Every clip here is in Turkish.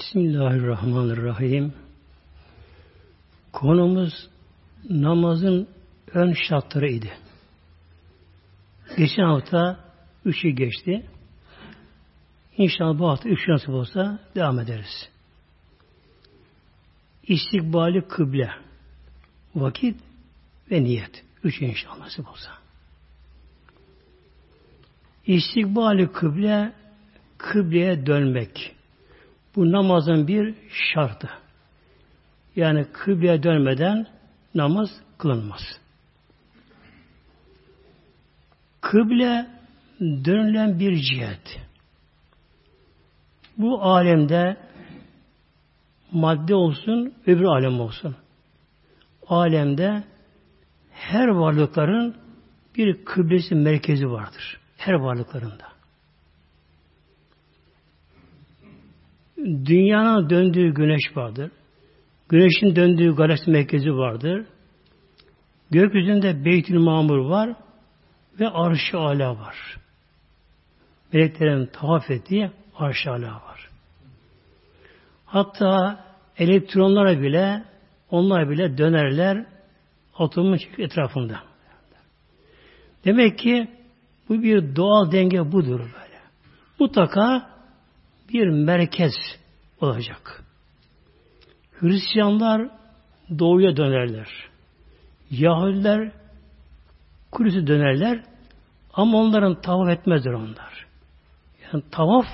Bismillahirrahmanirrahim. Konumuz namazın ön şartları idi. Geçen hafta üçü geçti. İnşallah bu hafta üç nasip olsa devam ederiz. İstikbali kıble, vakit ve niyet. Üç inşallah nasip olsa. İstikbali kıble, kıbleye dönmek. Bu namazın bir şartı. Yani kıbleye dönmeden namaz kılınmaz. Kıble dönülen bir cihet. Bu alemde madde olsun, öbür alem olsun. Alemde her varlıkların bir kıblesi merkezi vardır. Her varlıklarında. Dünyanın döndüğü güneş vardır. Güneşin döndüğü galaksi merkezi vardır. Gökyüzünde Beytül Mamur var ve Arş-ı Ala var. Meleklerin tavaf ettiği Arş-ı Ala var. Hatta elektronlara bile onlar bile dönerler atomun etrafında. Demek ki bu bir doğal denge budur böyle. Mutlaka bir merkez olacak. Hristiyanlar doğuya dönerler. Yahudiler Kudüs'e dönerler ama onların tavaf etmezler onlar. Yani tavaf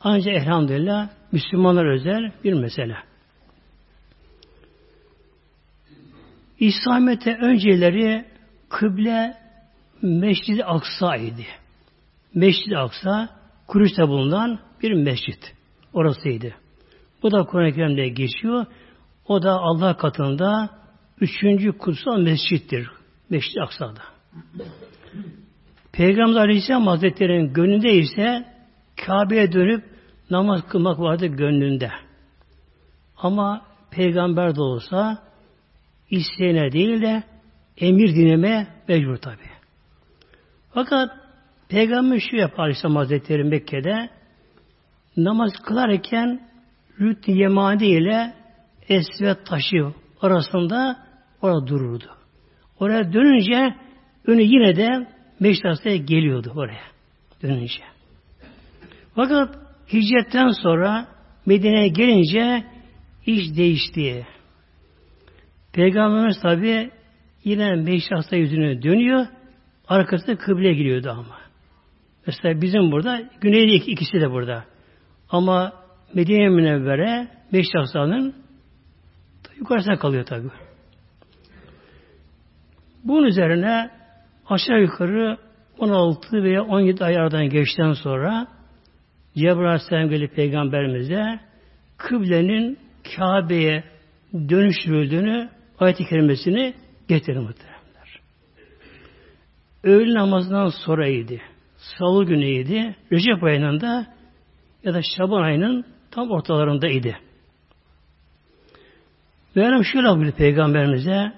ancak elhamdülillah Müslümanlar özel bir mesele. İslamiyet'e önceleri kıble Mescid-i Aksa idi. Mescid-i Aksa Kudüs'te bulunan bir mescit. Orasıydı. Bu da Kur'an-ı Kerim'de geçiyor. O da Allah katında üçüncü kutsal mescittir. Mescid-i Aksa'da. Peygamber Aleyhisselam Hazretleri'nin gönlünde ise Kabe'ye dönüp namaz kılmak vardı gönlünde. Ama peygamber de olsa isteyene değil de emir dinleme mecbur tabi. Fakat peygamber şu yapar Aleyhisselam Hazretleri Mekke'de namaz kılarken Rüt Yemani ile Esvet taşı arasında orada dururdu. Oraya dönünce önü yine de Meşras'ta geliyordu oraya dönünce. Fakat hicretten sonra Medine'ye gelince iş değişti. Peygamberimiz tabi yine Meşras'ta yüzünü dönüyor. Arkasında kıbleye giriyordu ama. Mesela bizim burada, güneyde ikisi de burada. Ama Medine Münevvere Meşras'tanın yukarısına kalıyor tabi. Bunun üzerine aşağı yukarı 16 veya 17 ay aradan geçten sonra Cebrail Aleyhisselam Peygamberimize kıblenin Kabe'ye dönüştürüldüğünü ayet-i kerimesini getirir muhteremler. Öğle namazından sonraydı. Salı günüydü. Recep ayının da ya da Şaban ayının tam ortalarındaydı. Meryem şöyle buyurdu Peygamberimize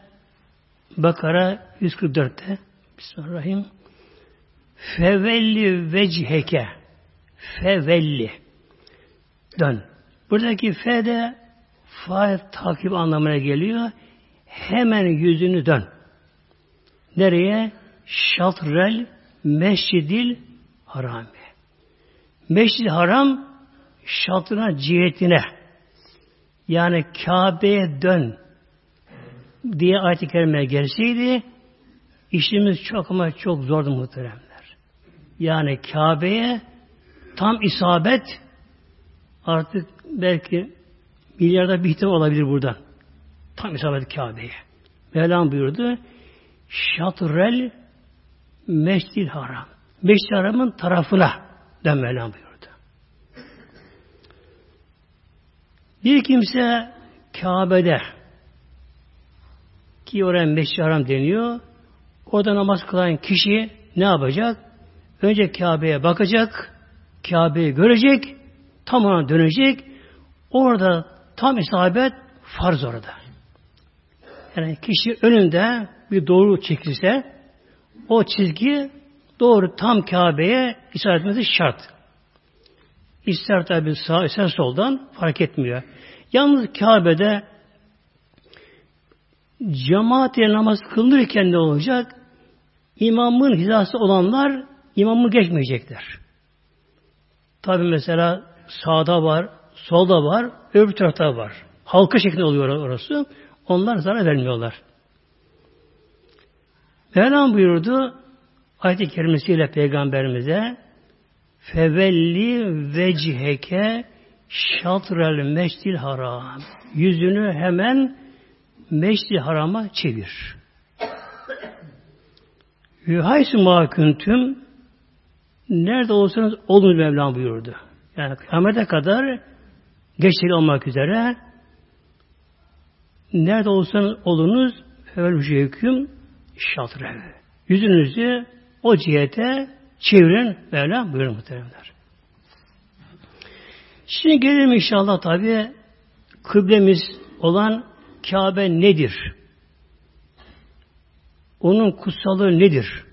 Bakara 144'te Bismillahirrahmanirrahim Fevelli vecheke Fevelli Dön. Buradaki fe de fail takip anlamına geliyor. Hemen yüzünü dön. Nereye? Şatrel Mescidil Harami. Mescid Haram şatrına cihetine yani Kabe'ye dön diye ayet-i kerime gelseydi işimiz çok ama çok zordu muhteremler. Yani Kabe'ye tam isabet artık belki milyarda bir ihtimal olabilir buradan. Tam isabet Kabe'ye. Mevlam buyurdu Şatrel Mescid Haram. Mescid Haram'ın tarafına den Mevlam buyurdu. Bir kimse Kabe'de ki oraya Mescid Haram deniyor. Orada namaz kılan kişi ne yapacak? Önce Kabe'ye bakacak, Kabe'yi görecek, tam ona dönecek. Orada tam isabet farz orada. Yani kişi önünde bir doğru çekilse o çizgi doğru tam Kabe'ye isabet etmesi şart. İster tabi sağ, ister soldan fark etmiyor. Yalnız Kabe'de cemaat ile namaz kılınırken ne olacak? İmamın hizası olanlar imamı geçmeyecekler. Tabi mesela sağda var, solda var, öbür tarafta var. Halka şeklinde oluyor orası. Onlar zarar vermiyorlar. Mevlam buyurdu ayet-i kerimesiyle peygamberimize fevelli vechheke şatrel meşdil haram. Yüzünü hemen meşdil harama çevir. Yuhaysu ma küntüm nerede olsanız olun Mevlam buyurdu. Yani kıyamete kadar geçerli olmak üzere nerede olsanız olunuz fevel hüküm şatre. Yüzünüzü o cihete çevirin Mevlam buyurun muhteremler. Şimdi gelelim inşallah tabi kıblemiz olan Kabe nedir? Onun kutsalığı nedir?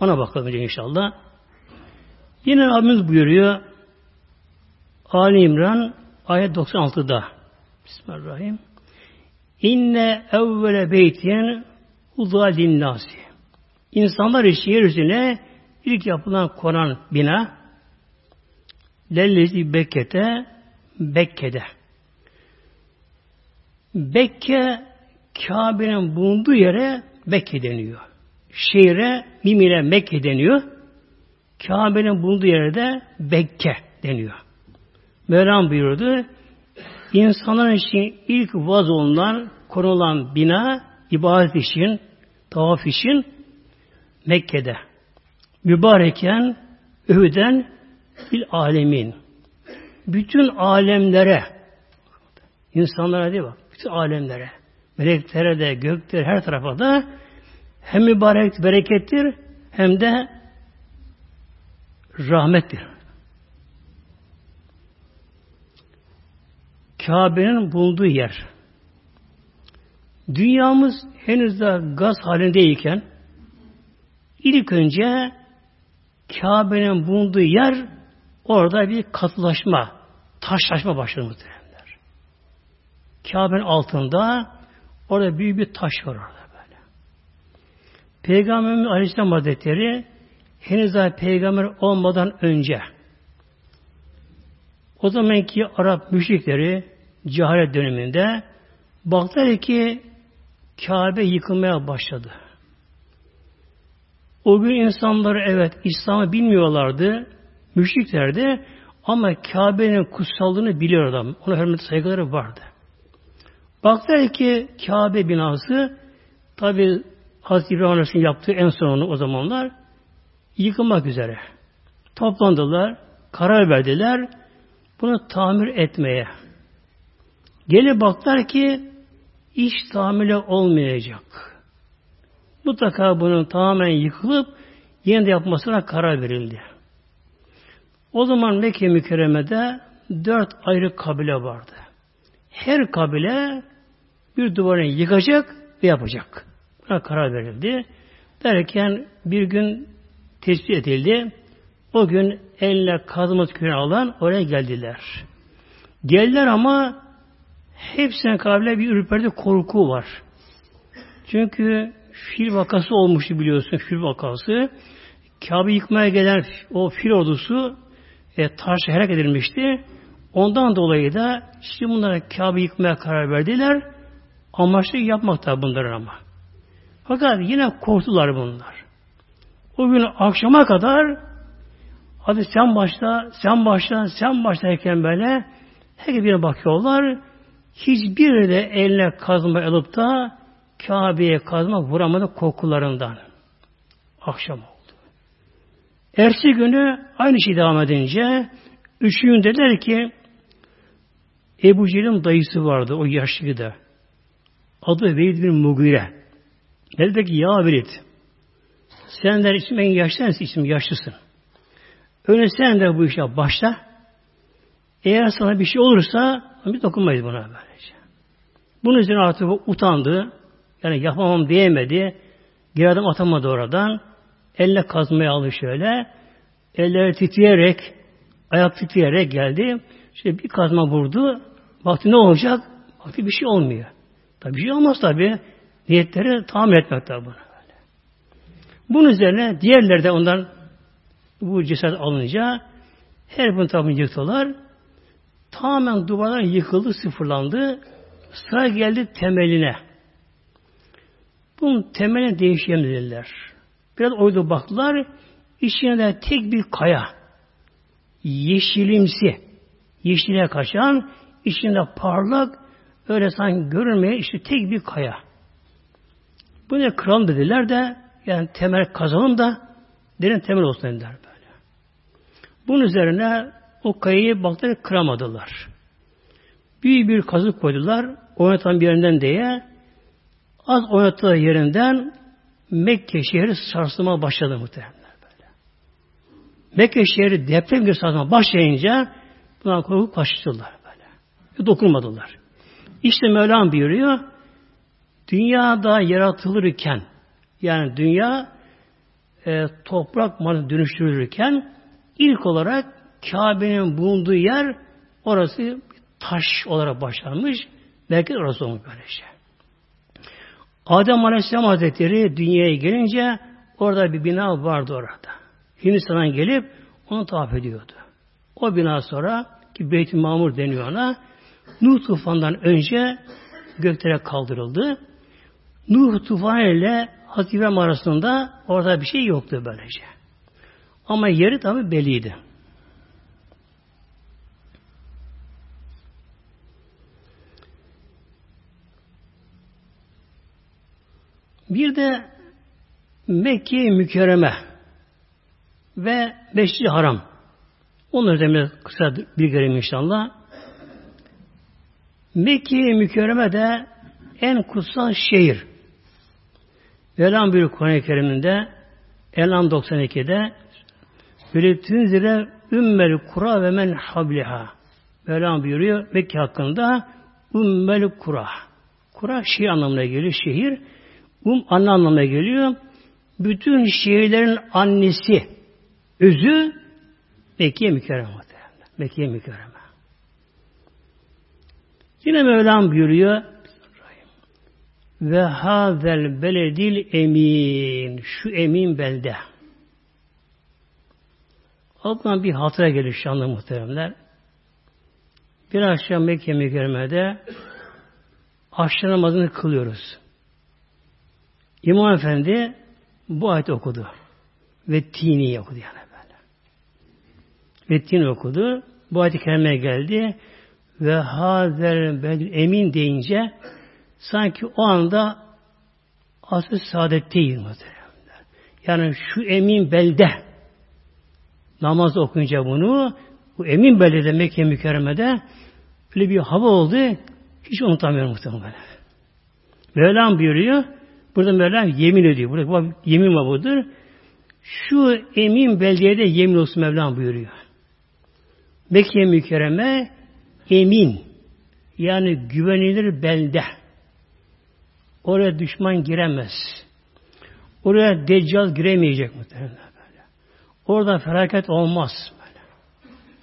Ona bakalım inşallah. Yine Rabbimiz buyuruyor Ali İmran ayet 96'da Bismillahirrahmanirrahim. İnne evvele beytin uzâ linnâsi. İnsanlar için yeryüzüne ilk yapılan konan bina lellezi Bekke'te Bekke'de. Bekke Kabe'nin bulunduğu yere Bekke deniyor. Şehre Mimile Mekke deniyor. Kabe'nin bulunduğu yerde Bekke deniyor. Mevlam buyurdu. İnsanlar için ilk vaz olunan, konulan bina ibadet için, tavaf için Mekke'de. Mübareken, övüden bil alemin. Bütün alemlere insanlara değil bak, bütün alemlere meleklere de, göklere, her tarafa da hem mübarek, berekettir hem de rahmettir. Kabe'nin bulunduğu yer. Dünyamız henüz de gaz halindeyken ilk önce Kabe'nin bulunduğu yer orada bir katılaşma, taşlaşma başladı muhtemelenler. Kabe'nin altında orada büyük bir taş var orada böyle. Peygamberimiz Aleyhisselam Hazretleri henüz daha peygamber olmadan önce o zamanki Arap müşrikleri cehalet döneminde baktılar ki Kabe yıkılmaya başladı. O gün insanları evet İslam'ı bilmiyorlardı, müşriklerdi ama Kabe'nin kutsallığını biliyor adam. Ona hürmet saygıları vardı. Baktılar ki Kabe binası tabi Hazreti İbrahim yaptığı en son onu o zamanlar yıkılmak üzere. Toplandılar, karar verdiler bunu tamir etmeye. Gelip baktılar ki iş tamile olmayacak. Mutlaka bunun tamamen yıkılıp yeniden yapmasına karar verildi. O zaman Mekke mükerremede dört ayrı kabile vardı. Her kabile bir duvarını yıkacak ve yapacak. Buna karar verildi. Derken bir gün tespit edildi. O gün elle kazma tükürüğünü alan oraya geldiler. Geldiler ama hepsine kabile bir ürperdi korku var. Çünkü fil vakası olmuştu biliyorsun fil vakası. Kabe yıkmaya gelen o fil ordusu e, taşla helak edilmişti. Ondan dolayı da şimdi bunlara Kabe yıkmaya karar verdiler. Amaçlı yapmakta bunlar ama. Fakat yine korktular bunlar. O gün akşama kadar hadi sen başla, sen başla, sen başlarken böyle her birine bakıyorlar. Hiçbir de eline kazma alıp da Kabe'ye kazma vuramadı kokularından. Akşam oldu. Ersi günü aynı şey devam edince üçüncü dediler ki Ebu Cehil'in dayısı vardı o yaşlı da. Adı Velid bin Mugire. Dedi ki ya Velid sen de isim en yaşlısın, isim yaşlısın. Öyle sen de bu işe başla. Eğer sana bir şey olursa biz dokunmayız buna böylece. Bunun üzerine artık utandı. Yani yapamam diyemedi. Geri adım atamadı oradan. Elle kazmaya aldı şöyle. Elleri titreyerek ayak titreyerek geldi. İşte bir kazma vurdu. Baktı ne olacak? Baktı bir şey olmuyor. Tabi bir şey olmaz tabi. Niyetleri tamir etmek tabi bunu. Bunun üzerine diğerleri de ondan bu cesaret alınca her bunu tabi yıktılar. Tamamen duvarlar yıkıldı, sıfırlandı. Sıra geldi temeline. Bunun temeline değişelim dediler. Biraz oydu baktılar. İçine de tek bir kaya. Yeşilimsi. Yeşile kaçan, içinde parlak, öyle sanki görünmeye işte tek bir kaya. Bu ne kral dediler de yani temel kazalım da derin temel olsun dediler böyle. Bunun üzerine o kayayı baktılar kıramadılar. Büyük bir kazık koydular. Oynatan bir yerinden diye az oynattığı yerinden Mekke şehri sarsılma başladı muhtemelen böyle. Mekke şehri deprem bir sarsılma başlayınca bundan korkup kaçtılar böyle. Dokunmadılar. İşte Mevlam buyuruyor dünyada yaratılırken yani dünya e, toprak malı dönüştürülürken ilk olarak Kabe'nin bulunduğu yer orası taş olarak başlanmış. Belki orası olmuş böylece. Adem Aleyhisselam Hazretleri dünyaya gelince orada bir bina vardı orada. Hindistan'dan gelip onu tavaf ediyordu. O bina sonra ki Beyt-i Mamur deniyor ona Nuh tufandan önce göklere kaldırıldı. Nuh tufanı ile Hazreti arasında orada bir şey yoktu böylece. Ama yeri tabi belliydi. Bir de Mekke mükerreme ve Beşli Haram. Onları da kısa bir göreyim inşallah. Mekke mükerreme de en kutsal şehir. Bir Kur'an-ı Kerim'inde Elan 92'de böyle tünzire ümmel kura ve men habliha. Velan buyuruyor Mekke hakkında ümmel kura. Kura şehir anlamına geliyor. Şehir. Um anne anlamına geliyor. Bütün şehirlerin annesi, özü Mekke mükerreme. Mekke mükerreme. Yine Mevlam buyuruyor ve hazel beledil emin şu emin belde. Altından bir hatıra gelir şanlı muhteremler. Bir akşam Mekke mükerremede akşam namazını kılıyoruz. İmam Efendi bu ayeti okudu. Ve tini okudu yani böyle. Ve tini okudu. Bu ayet-i geldi. Ve hazer bedül emin deyince sanki o anda asıl saadetteyiz muhteremler. Yani şu emin belde namaz okuyunca bunu bu emin belde Mekke mükerremede öyle bir hava oldu hiç unutamıyorum muhtemelen. Mevlam buyuruyor burada Mevlam yemin ediyor. Burada yemin var budur. Şu emin beldeye de yemin olsun Mevlam buyuruyor. Mekke mükerreme emin yani güvenilir belde. Oraya düşman giremez. Oraya deccal giremeyecek muhtemelen böyle. Orada felaket olmaz böyle.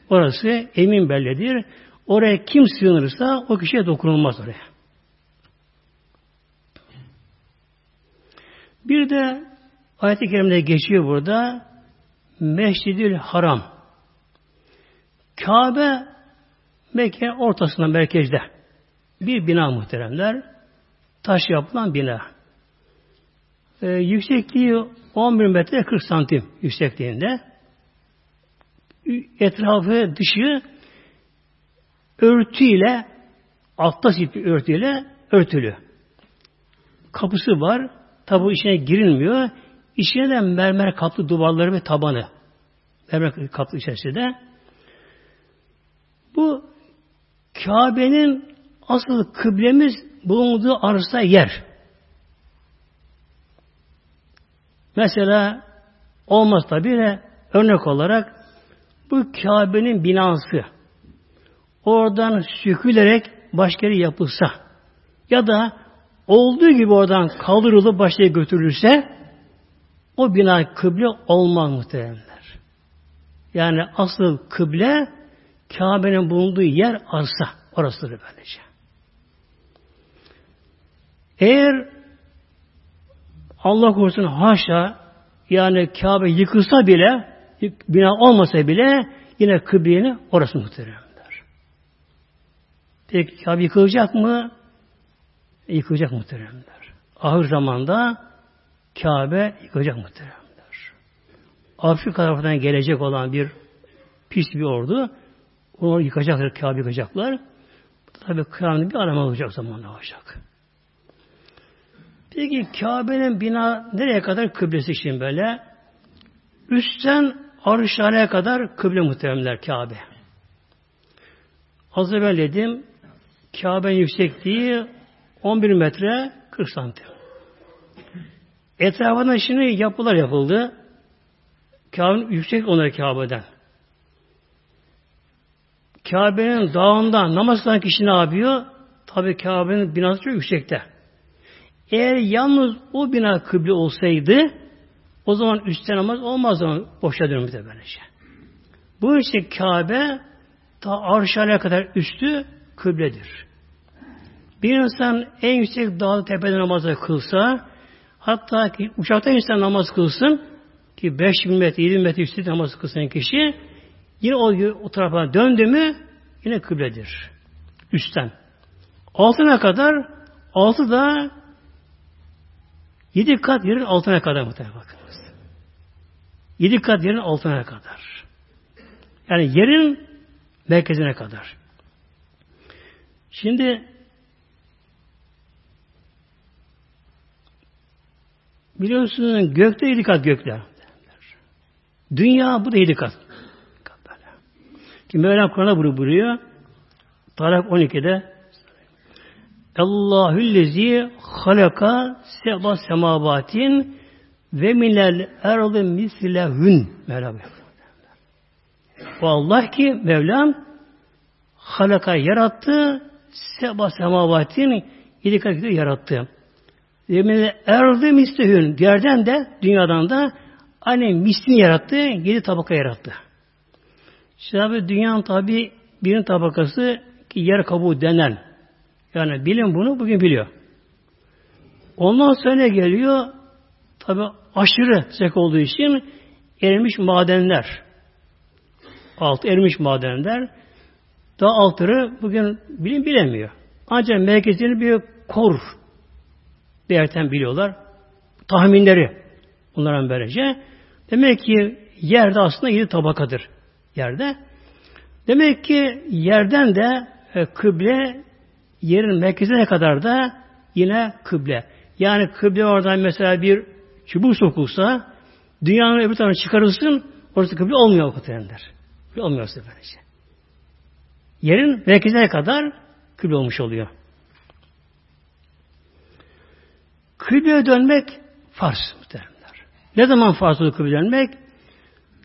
Orası emin belledir. Oraya kim sığınırsa o kişiye dokunulmaz oraya. Bir de ayet-i kerimde geçiyor burada Mescidül Haram. Kabe Mekke ortasında merkezde bir bina muhteremler. Taş yapılan bina. Ee, yüksekliği 11 metre 40 santim yüksekliğinde. Etrafı dışı örtüyle altta sipli örtüyle örtülü. Kapısı var. Tabi içine girilmiyor. İçine de mermer kaplı duvarları ve tabanı. Mermer kaplı içerisinde. Bu Kabe'nin asıl kıblemiz bulunduğu arsa yer. Mesela olmaz tabi de örnek olarak bu Kabe'nin binası oradan sökülerek başka yere yapılsa ya da olduğu gibi oradan kaldırılıp başka götürülürse o bina kıble olmaz muhtemelenler. Yani asıl kıble Kabe'nin bulunduğu yer arsa. Orasıdır böylece. Eğer Allah korusun haşa yani Kabe yıkılsa bile bina olmasa bile yine kıbleni orası muhteremler. Peki Kabe yıkılacak mı? Yıkılacak muhteremler. Ahir zamanda Kabe yıkılacak muhteremler. Afrika tarafından gelecek olan bir pis bir ordu onu yıkacaklar, Kabe yıkacaklar. Tabi kıyametin bir arama olacak zamanla olacak. Peki Kabe'nin bina nereye kadar kıblesi için böyle? Üstten arşhaneye kadar kıble muhteremler Kabe. Az evvel dedim Kabe'nin yüksekliği 11 metre 40 santim. Etrafında şimdi yapılar yapıldı. Kabe'nin yüksek onları Kabe'den. Kabe'nin dağından namaz kılan kişi ne yapıyor? Tabi Kabe'nin binası çok yüksekte. Eğer yalnız o bina kıble olsaydı o zaman üstte namaz olmaz zaman boşa dönmüştü böylece. Bu işte Kabe ta arşale kadar üstü kıbledir. Bir insan en yüksek dağ tepede namazı kılsa hatta ki uçakta insan namaz kılsın ki 5000 metre 7 metre üstü namaz kılsın kişi yine o, o tarafa döndü mü yine kıbledir. Üstten. Altına kadar altı da Yedi kat yerin altına kadar muhtemelen bakınız. Yedi kat yerin altına kadar. Yani yerin merkezine kadar. Şimdi biliyorsunuz gökte yedi kat gökler. Dünya bu da yedi kat. Ki Mevlam Kur'an'a buyuruyor. Tarak 12'de Allahüllezi halaka seba semabatin ve minel erdi mislehün Mevlam O Allah ki Mevlam halaka yarattı seba semabatin yedi kat yarattı. Ve minel erdi mislehün yerden de dünyadan da aynı mislini yarattı, yedi tabaka yarattı. Şimdi dünyanın tabi birin tabakası ki yer kabuğu denen yani bilim bunu bugün biliyor. Ondan sonra geliyor? Tabi aşırı sıcak olduğu için erimiş madenler. Alt erimiş madenler. Daha altları bugün bilim bilemiyor. Ancak merkezini bir kor yerden biliyorlar. Tahminleri bunların böylece. Demek ki yerde aslında yedi tabakadır yerde. Demek ki yerden de e, kıble yerin merkezine kadar da yine kıble. Yani kıble oradan mesela bir çubuk sokulsa dünyanın öbür tarafına çıkarılsın orası kıble olmuyor o. Kıble olmuyor böylece. Yerin merkezine kadar kıble olmuş oluyor. Kıbleye dönmek farz muhtemelenler. Ne zaman farz olur kıble dönmek?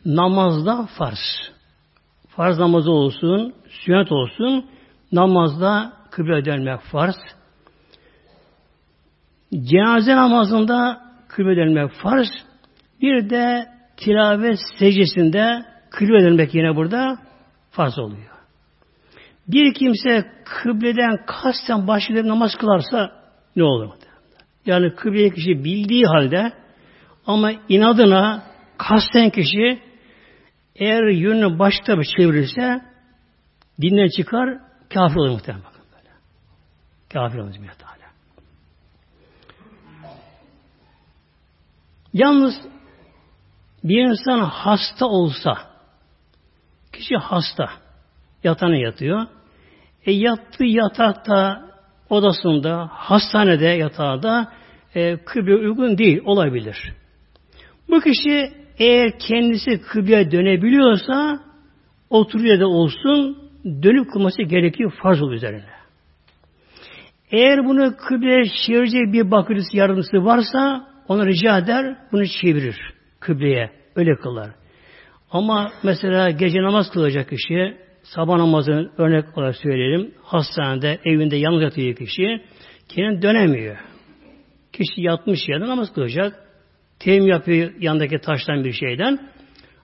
Namazda farz. Farz namazı olsun, sünnet olsun, namazda kıble dönmek farz. Cenaze namazında kıble dönmek farz. Bir de tilavet secdesinde kıble dönmek yine burada farz oluyor. Bir kimse kıbleden kasten başlayıp namaz kılarsa ne olur? Yani kıbleye kişi bildiği halde ama inadına kasten kişi eğer yönünü başta çevirirse dinden çıkar kafir olur muhtemelen. Kafir olacak bir Teala. Yalnız bir insan hasta olsa, kişi hasta, yatağına yatıyor. E yattığı yatakta, odasında, hastanede yatağında e, kıble uygun değil, olabilir. Bu kişi eğer kendisi kıbleye dönebiliyorsa oturuyor da olsun dönüp kılması gerekiyor farz oluyor üzerine. Eğer bunu kıbleye çevirecek bir bakırcısı yardımcısı varsa ona rica eder, bunu çevirir kıbleye. Öyle kılar. Ama mesela gece namaz kılacak kişi, sabah namazını örnek olarak söyleyelim, hastanede, evinde yalnız yatıyor kişi, kendini dönemiyor. Kişi yatmış yerde namaz kılacak. Teyim yapıyor yandaki taştan bir şeyden.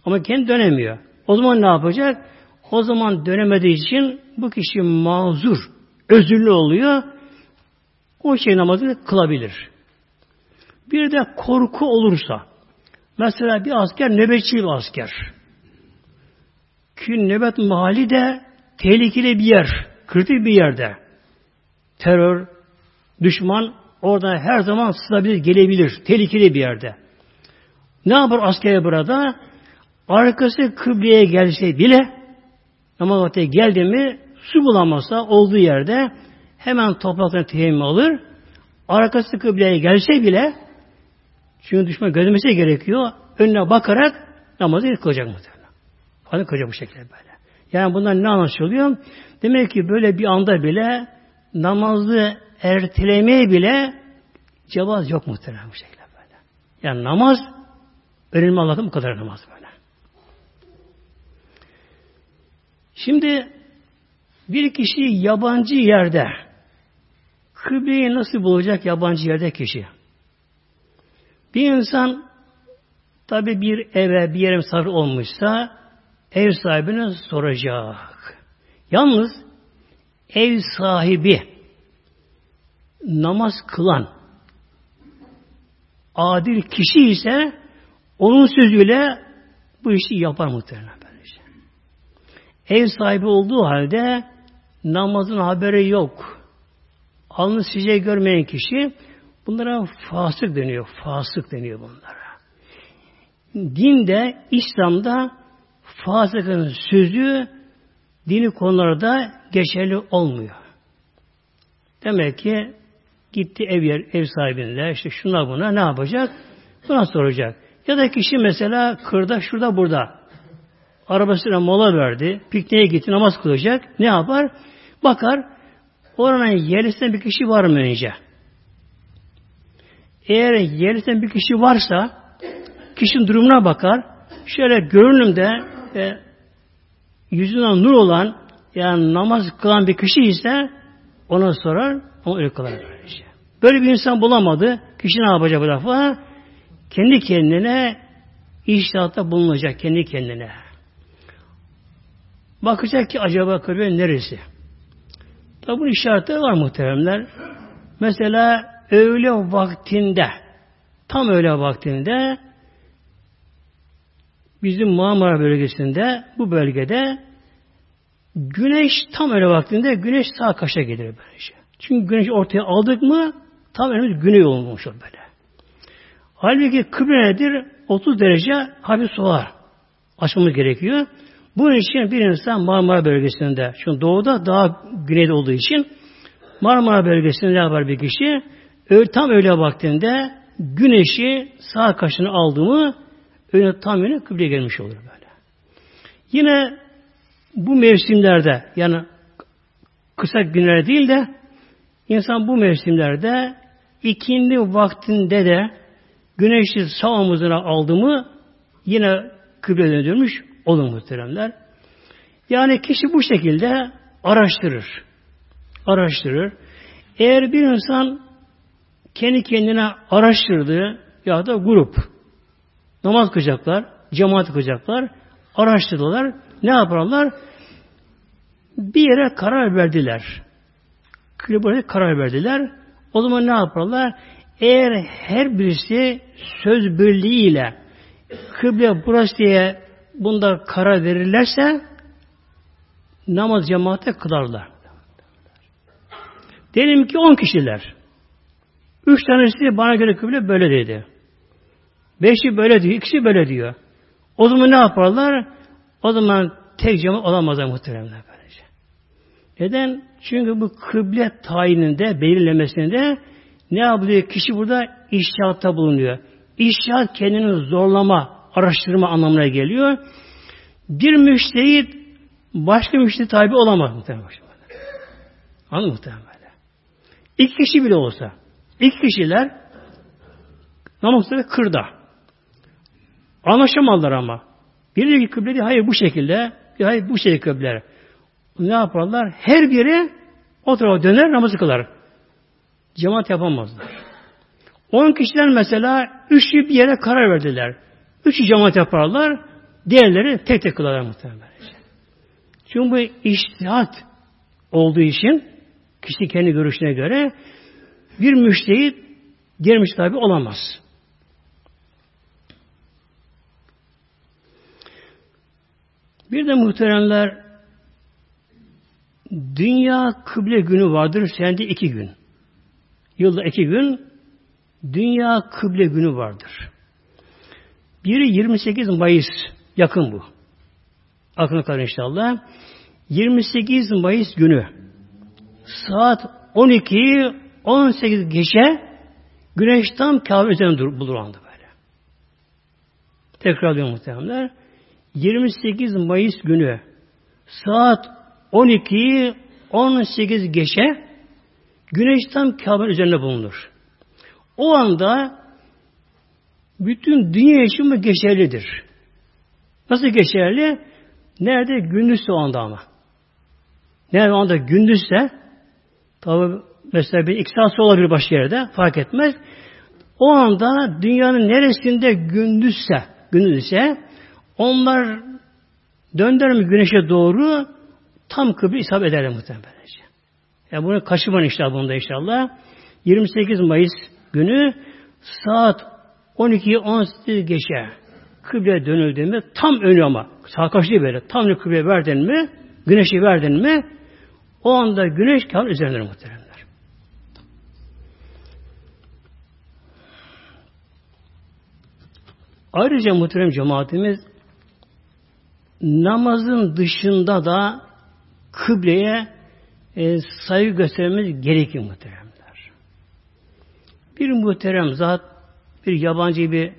Ama kendi dönemiyor. O zaman ne yapacak? O zaman dönemediği için bu kişi mazur, özürlü oluyor. O şey namazını kılabilir. Bir de korku olursa, mesela bir asker nöbetçi bir asker. Ki nöbet mahalli de tehlikeli bir yer, kritik bir yerde. Terör, düşman orada her zaman sızabilir, gelebilir. Tehlikeli bir yerde. Ne yapar asker burada? Arkası kıbleye gelse bile namaz vakti geldi mi su bulamazsa olduğu yerde hemen topraktan teyemmüm alır. Arkası kıbleye gelse bile çünkü düşman gözlemesi gerekiyor. Önüne bakarak namazı kılacak muhtemelen. Hadi kılacak bu şekilde böyle. Yani bundan ne anlaşılıyor? Demek ki böyle bir anda bile namazı ertelemeye bile cevaz yok muhtemelen bu şekilde böyle. Yani namaz önemli Allah'ın bu kadar namaz böyle. Şimdi bir kişi yabancı yerde kıbleyi nasıl bulacak yabancı yerde kişi? Bir insan tabi bir eve bir yere misafir olmuşsa ev sahibine soracak. Yalnız ev sahibi namaz kılan adil kişi ise onun sözüyle bu işi yapar muhtemelen böylece. Ev sahibi olduğu halde namazın haberi yok. Alnı size görmeyen kişi bunlara fasık deniyor. Fasık deniyor bunlara. Dinde, İslam'da fasıkın sözü dini konularda geçerli olmuyor. Demek ki gitti ev yer, ev sahibinle işte şuna buna ne yapacak? Buna soracak. Ya da kişi mesela kırda, şurada, burada. Arabasına mola verdi. Pikniğe gitti, namaz kılacak. Ne yapar? Bakar. Oranın yerlisinden bir kişi var mı önce? Eğer yerlisinden bir kişi varsa kişinin durumuna bakar. Şöyle görünümde e, yüzünden nur olan yani namaz kılan bir kişi ise ona sorar, onu öyle kılar. Böyle bir insan bulamadı. Kişi ne yapacak bu defa? Kendi kendine iştahatta bulunacak. Kendi kendine. Bakacak ki acaba kıble neresi? Tabi bunun işaretleri var muhteremler. Mesela öğle vaktinde tam öğle vaktinde bizim Marmara bölgesinde bu bölgede güneş tam öyle vaktinde güneş sağ kaşa gelir böylece. Çünkü güneş ortaya aldık mı tam önümüz güney olmuş böyle. Halbuki kıble nedir? 30 derece hafif soğar. Açmamız gerekiyor. Bunun için bir insan Marmara bölgesinde, çünkü doğuda daha güneyde olduğu için Marmara bölgesinde ne yapar bir kişi? Tam öyle vaktinde güneşi sağ kaşını aldı mı öyle tam yine kıbleye gelmiş olur böyle. Yine bu mevsimlerde yani kısa günler değil de insan bu mevsimlerde ikindi vaktinde de güneşi sağ omuzuna aldı mı yine kıbleye dönmüş olur muhteremler. Yani kişi bu şekilde araştırır. Araştırır. Eğer bir insan kendi kendine araştırdı ya da grup namaz kılacaklar, cemaat kılacaklar, araştırdılar. Ne yaparlar? Bir yere karar verdiler. Buraya karar verdiler. O zaman ne yaparlar? Eğer her birisi söz birliğiyle kıble burası diye bunda karar verirlerse namaz cemaate kılarlar. Diyelim ki on kişiler. Üç tanesi bana göre kıble böyle dedi. Beşi böyle diyor, ikisi böyle diyor. O zaman ne yaparlar? O zaman tek cemaat olamazlar muhteremler böylece. Neden? Çünkü bu kıble tayininde, belirlemesinde ne yapıyor? Kişi burada iştihatta bulunuyor. İştihat kendini zorlama, araştırma anlamına geliyor. Bir müştehit başka müştehit tabi olamaz muhtemelen. Anladın mı muhtemelen? İki kişi bile olsa. İki kişiler namazları kırda. Anlaşamadılar ama. Biri ki kıble değil, hayır bu şekilde, hayır bu şekilde kıble. Ne yaparlar? Her biri o tarafa döner namazı kılar. Cemaat yapamazlar. On kişiden mesela üçlü bir yere karar verdiler. Üçü cemaat yaparlar. Diğerleri tek tek kılarlar muhtemelen. Çünkü bu iştihat olduğu için kişi kendi görüşüne göre bir müştehit diğer müştehit olamaz. Bir de muhteremler dünya kıble günü vardır. Sende iki gün. Yılda iki gün dünya kıble günü vardır. Biri 28 Mayıs. Yakın bu. Aklına kalır inşallah. 28 Mayıs günü saat 12 18 geçe güneş tam Kabe üzerinde bulur böyle. Tekrar diyorum muhtemelenler. 28 Mayıs günü saat 12 18 geçe güneş tam Kabe üzerinde bulunur. O anda bütün dünya için bu geçerlidir. Nasıl geçerli? Nerede? Gündüzse o anda ama. Nerede o anda gündüzse tabi mesela bir iki saat olabilir başka yerde fark etmez. O anda dünyanın neresinde gündüzse gündüzse onlar dönder mi güneşe doğru tam kıble isabet eder muhtemelen. Yani bunu kaçırmayın inşallah bunda inşallah. 28 Mayıs günü saat 12 18 geçe kıble dönüldüğünde tam önü ama sağ karşı böyle tam kıble verdin mi güneşi verdin mi o anda güneş kâr üzerinde muhteremler. Ayrıca muhterem cemaatimiz namazın dışında da kıbleye e, saygı göstermemiz gerekir muhteremler. Bir muhterem zat bir yabancı bir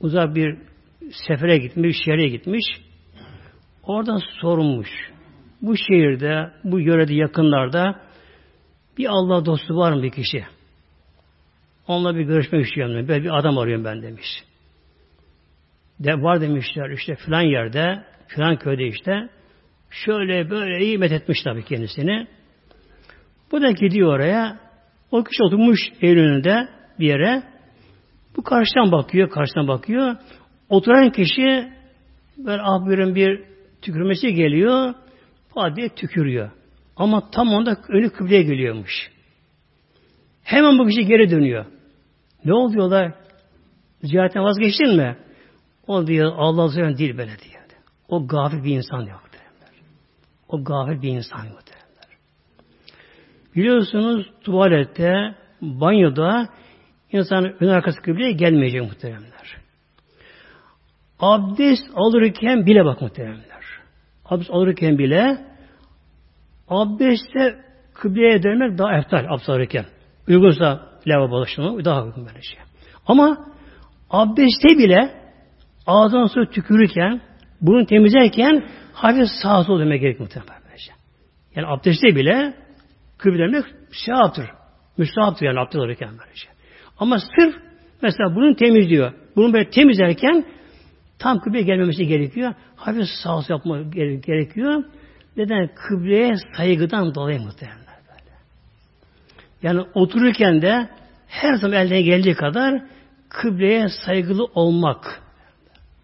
uzak bir sefere gitmiş, şehre gitmiş. Oradan sorulmuş. Bu şehirde, bu yörede yakınlarda bir Allah dostu var mı bir kişi? Onunla bir görüşmek istiyorum. Böyle bir adam arıyorum ben demiş. De var demişler işte filan yerde, filan köyde işte. Şöyle böyle iyi etmiş tabii kendisini. Bu da gidiyor oraya. O kişi oturmuş evin önünde bir yere. Bu karşıdan bakıyor, karşıdan bakıyor. Oturan kişi böyle abirin bir tükürmesi geliyor. Fadiye tükürüyor. Ama tam onda önü kıbleye geliyormuş. Hemen bu kişi geri dönüyor. Ne oluyorlar? Ziyaretten vazgeçtin mi? O diyor Allah Azze değil böyle diyor. O gafil bir insan diyor. O gafil bir insan muhtemelenler. Biliyorsunuz tuvalette, banyoda insan ön arkası kıbleye gelmeyecek muhteremler. Abdest alırken bile bak muhteremler. Abdest alırken bile abdestte kıbleye dönmek daha eftal abdest alırken. Uygunsa lavabo bulaşımı daha uygun böyle şey. Ama abdestte bile ağzından sonra tükürürken, bunu temizlerken hafif sağa sola demek gerek muhtemelen. Yani abdestte bile kıble şey yaptır. Müstahaptır yani abdest alırken böylece. Ama sırf mesela bunun temizliyor. Bunu böyle temizlerken tam kıbleye gelmemesi gerekiyor. Hafif sağ yapma gerekiyor. Neden? Kıbleye saygıdan dolayı muhtemelen böyle. Yani otururken de her zaman elden geldiği kadar kıbleye saygılı olmak.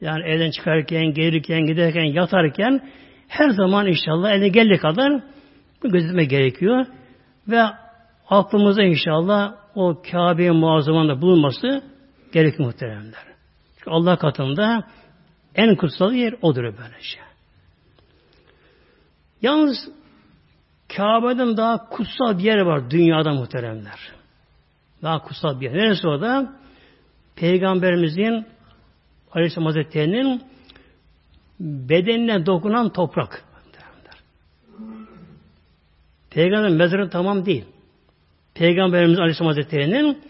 Yani evden çıkarken, gelirken, giderken, yatarken her zaman inşallah eline geldiği kadar gözetme gerekiyor. Ve aklımıza inşallah o Kabe-i Muazzama'nda bulunması gerekir muhteremler. Çünkü Allah katında en kutsal yer odur böylece. Yalnız Kabe'den daha kutsal bir yer var dünyada muhteremler. Daha kutsal bir yer. Neresi o da? Peygamberimizin Aleyhisselam Hazretleri'nin bedenine dokunan toprak. Peygamber mezarı tamam değil. Peygamberimiz Aleyhisselam Hazretleri'nin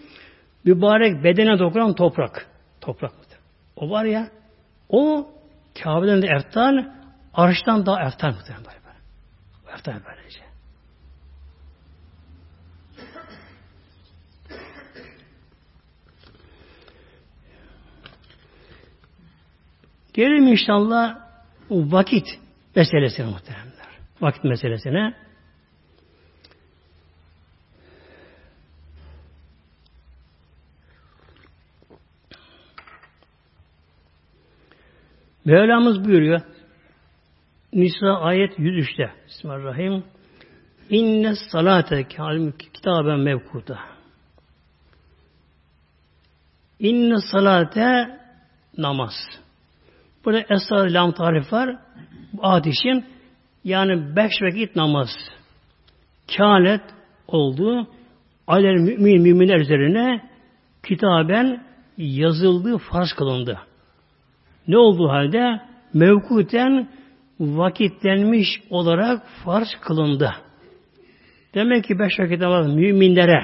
mübarek bedene dokunan toprak. Toprak mıdır? O var ya, o Kabe'den de eftal, arştan daha eftal mıdır? Eftal böylece. Gelelim inşallah vakit meselesine muhteremler. Vakit meselesine. Mevlamız buyuruyor. Nisa ayet 103'te. Bismillahirrahmanirrahim. İnne salate kitaben mevkuta. İnne salate namaz. Burada esrar lam tarif var. Bu ateşin yani beş vakit namaz. Kânet oldu. Alel mümin müminler üzerine kitaben yazıldığı farz kılındı. Ne olduğu halde mevkuten vakitlenmiş olarak farz kılındı. Demek ki beş vakit namaz müminlere,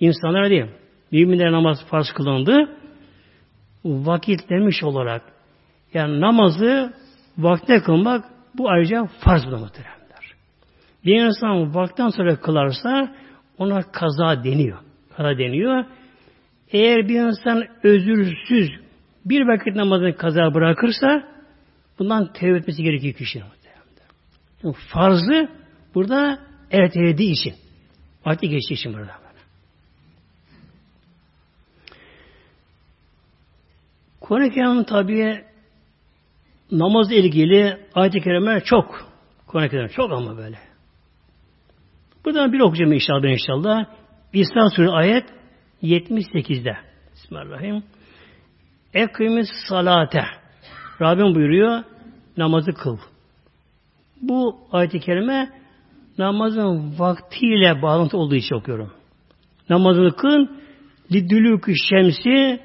insanlara değil, müminlere namaz farz kılındı. Vakitlenmiş olarak. Yani namazı vakte kılmak bu ayrıca farz bu muhteremler. Bir insan vakten sonra kılarsa ona kaza deniyor. Kaza deniyor. Eğer bir insan özürsüz bir vakit namazını kaza bırakırsa bundan tevbe etmesi gerekiyor kişinin. Çünkü farzı burada ertelediği için. Vakti geçtiği için burada. Kur'an-ı Kerim'in tabi namazla ilgili ayet-i kerimeler çok. Kur'an-ı Kerim çok ama böyle. Buradan bir okuyacağım inşallah ben inşallah. İsra Suresi ayet 78'de. Bismillahirrahmanirrahim. Ekimiz salate. Rabbim buyuruyor namazı kıl. Bu ayet-i kerime namazın vaktiyle bağlantı olduğu için okuyorum. Namazını kıl lidülükü şemsi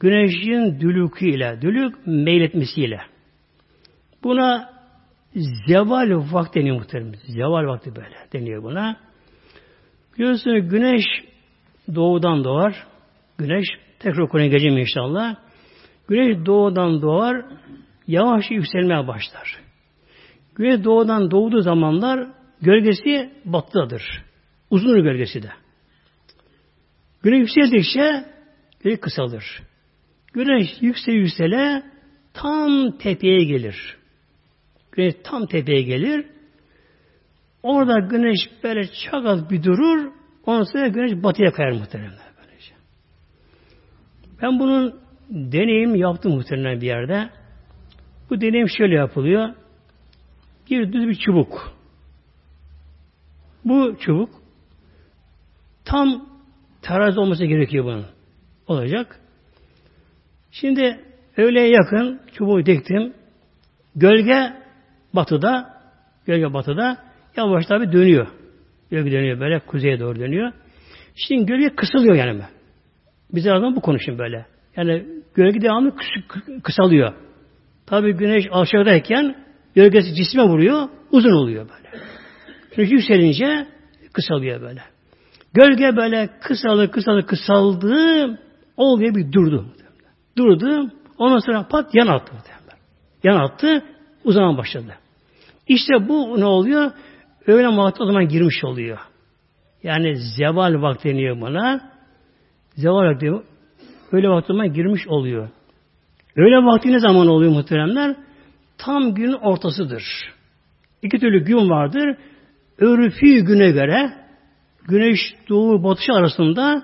güneşin dülükü ile, dülük meyletmesiyle. Buna zeval vakti deniyor muhtemelen. Zeval vakti böyle deniyor buna. Biliyorsunuz güneş doğudan doğar. Güneş, tekrar konuya geleceğim inşallah. Güneş doğudan doğar, yavaş yükselmeye başlar. Güneş doğudan doğduğu zamanlar gölgesi batıdadır. Uzun gölgesi de. Güneş yükseldikçe güneş kısalır. Güneş yüksel yüksele tam tepeye gelir. Güneş tam tepeye gelir. Orada güneş böyle çok az bir durur. Ondan sonra güneş batıya kayar muhtemelen. Böylece. Ben bunun deneyim yaptım muhtemelen bir yerde. Bu deneyim şöyle yapılıyor. Bir düz bir çubuk. Bu çubuk tam terazi olması gerekiyor bunun. Olacak. Şimdi öğleye yakın çubuğu diktim. Gölge batıda, gölge batıda yavaş tabi dönüyor. Gölge dönüyor böyle kuzeye doğru dönüyor. Şimdi gölge kısılıyor yani. Bize adam bu konuşun böyle. Yani gölge devamlı kısalıyor. Tabi güneş aşağıdayken gölgesi cisme vuruyor, uzun oluyor böyle. Çünkü yükselince kısalıyor böyle. Gölge böyle kısalı kısalı kısaldı, oluyor bir durdu. Durdu, ondan sonra pat yan attı. Yan attı, uzamaya başladı. İşte bu ne oluyor? Öğlen vakti o zaman girmiş oluyor. Yani zeval vakti deniyor buna. Zeval vakti öğle vakti zaman girmiş oluyor. Öğle vakti ne zaman oluyor muhteremler? Tam günün ortasıdır. İki türlü gün vardır. Örfi güne göre güneş doğu batışı arasında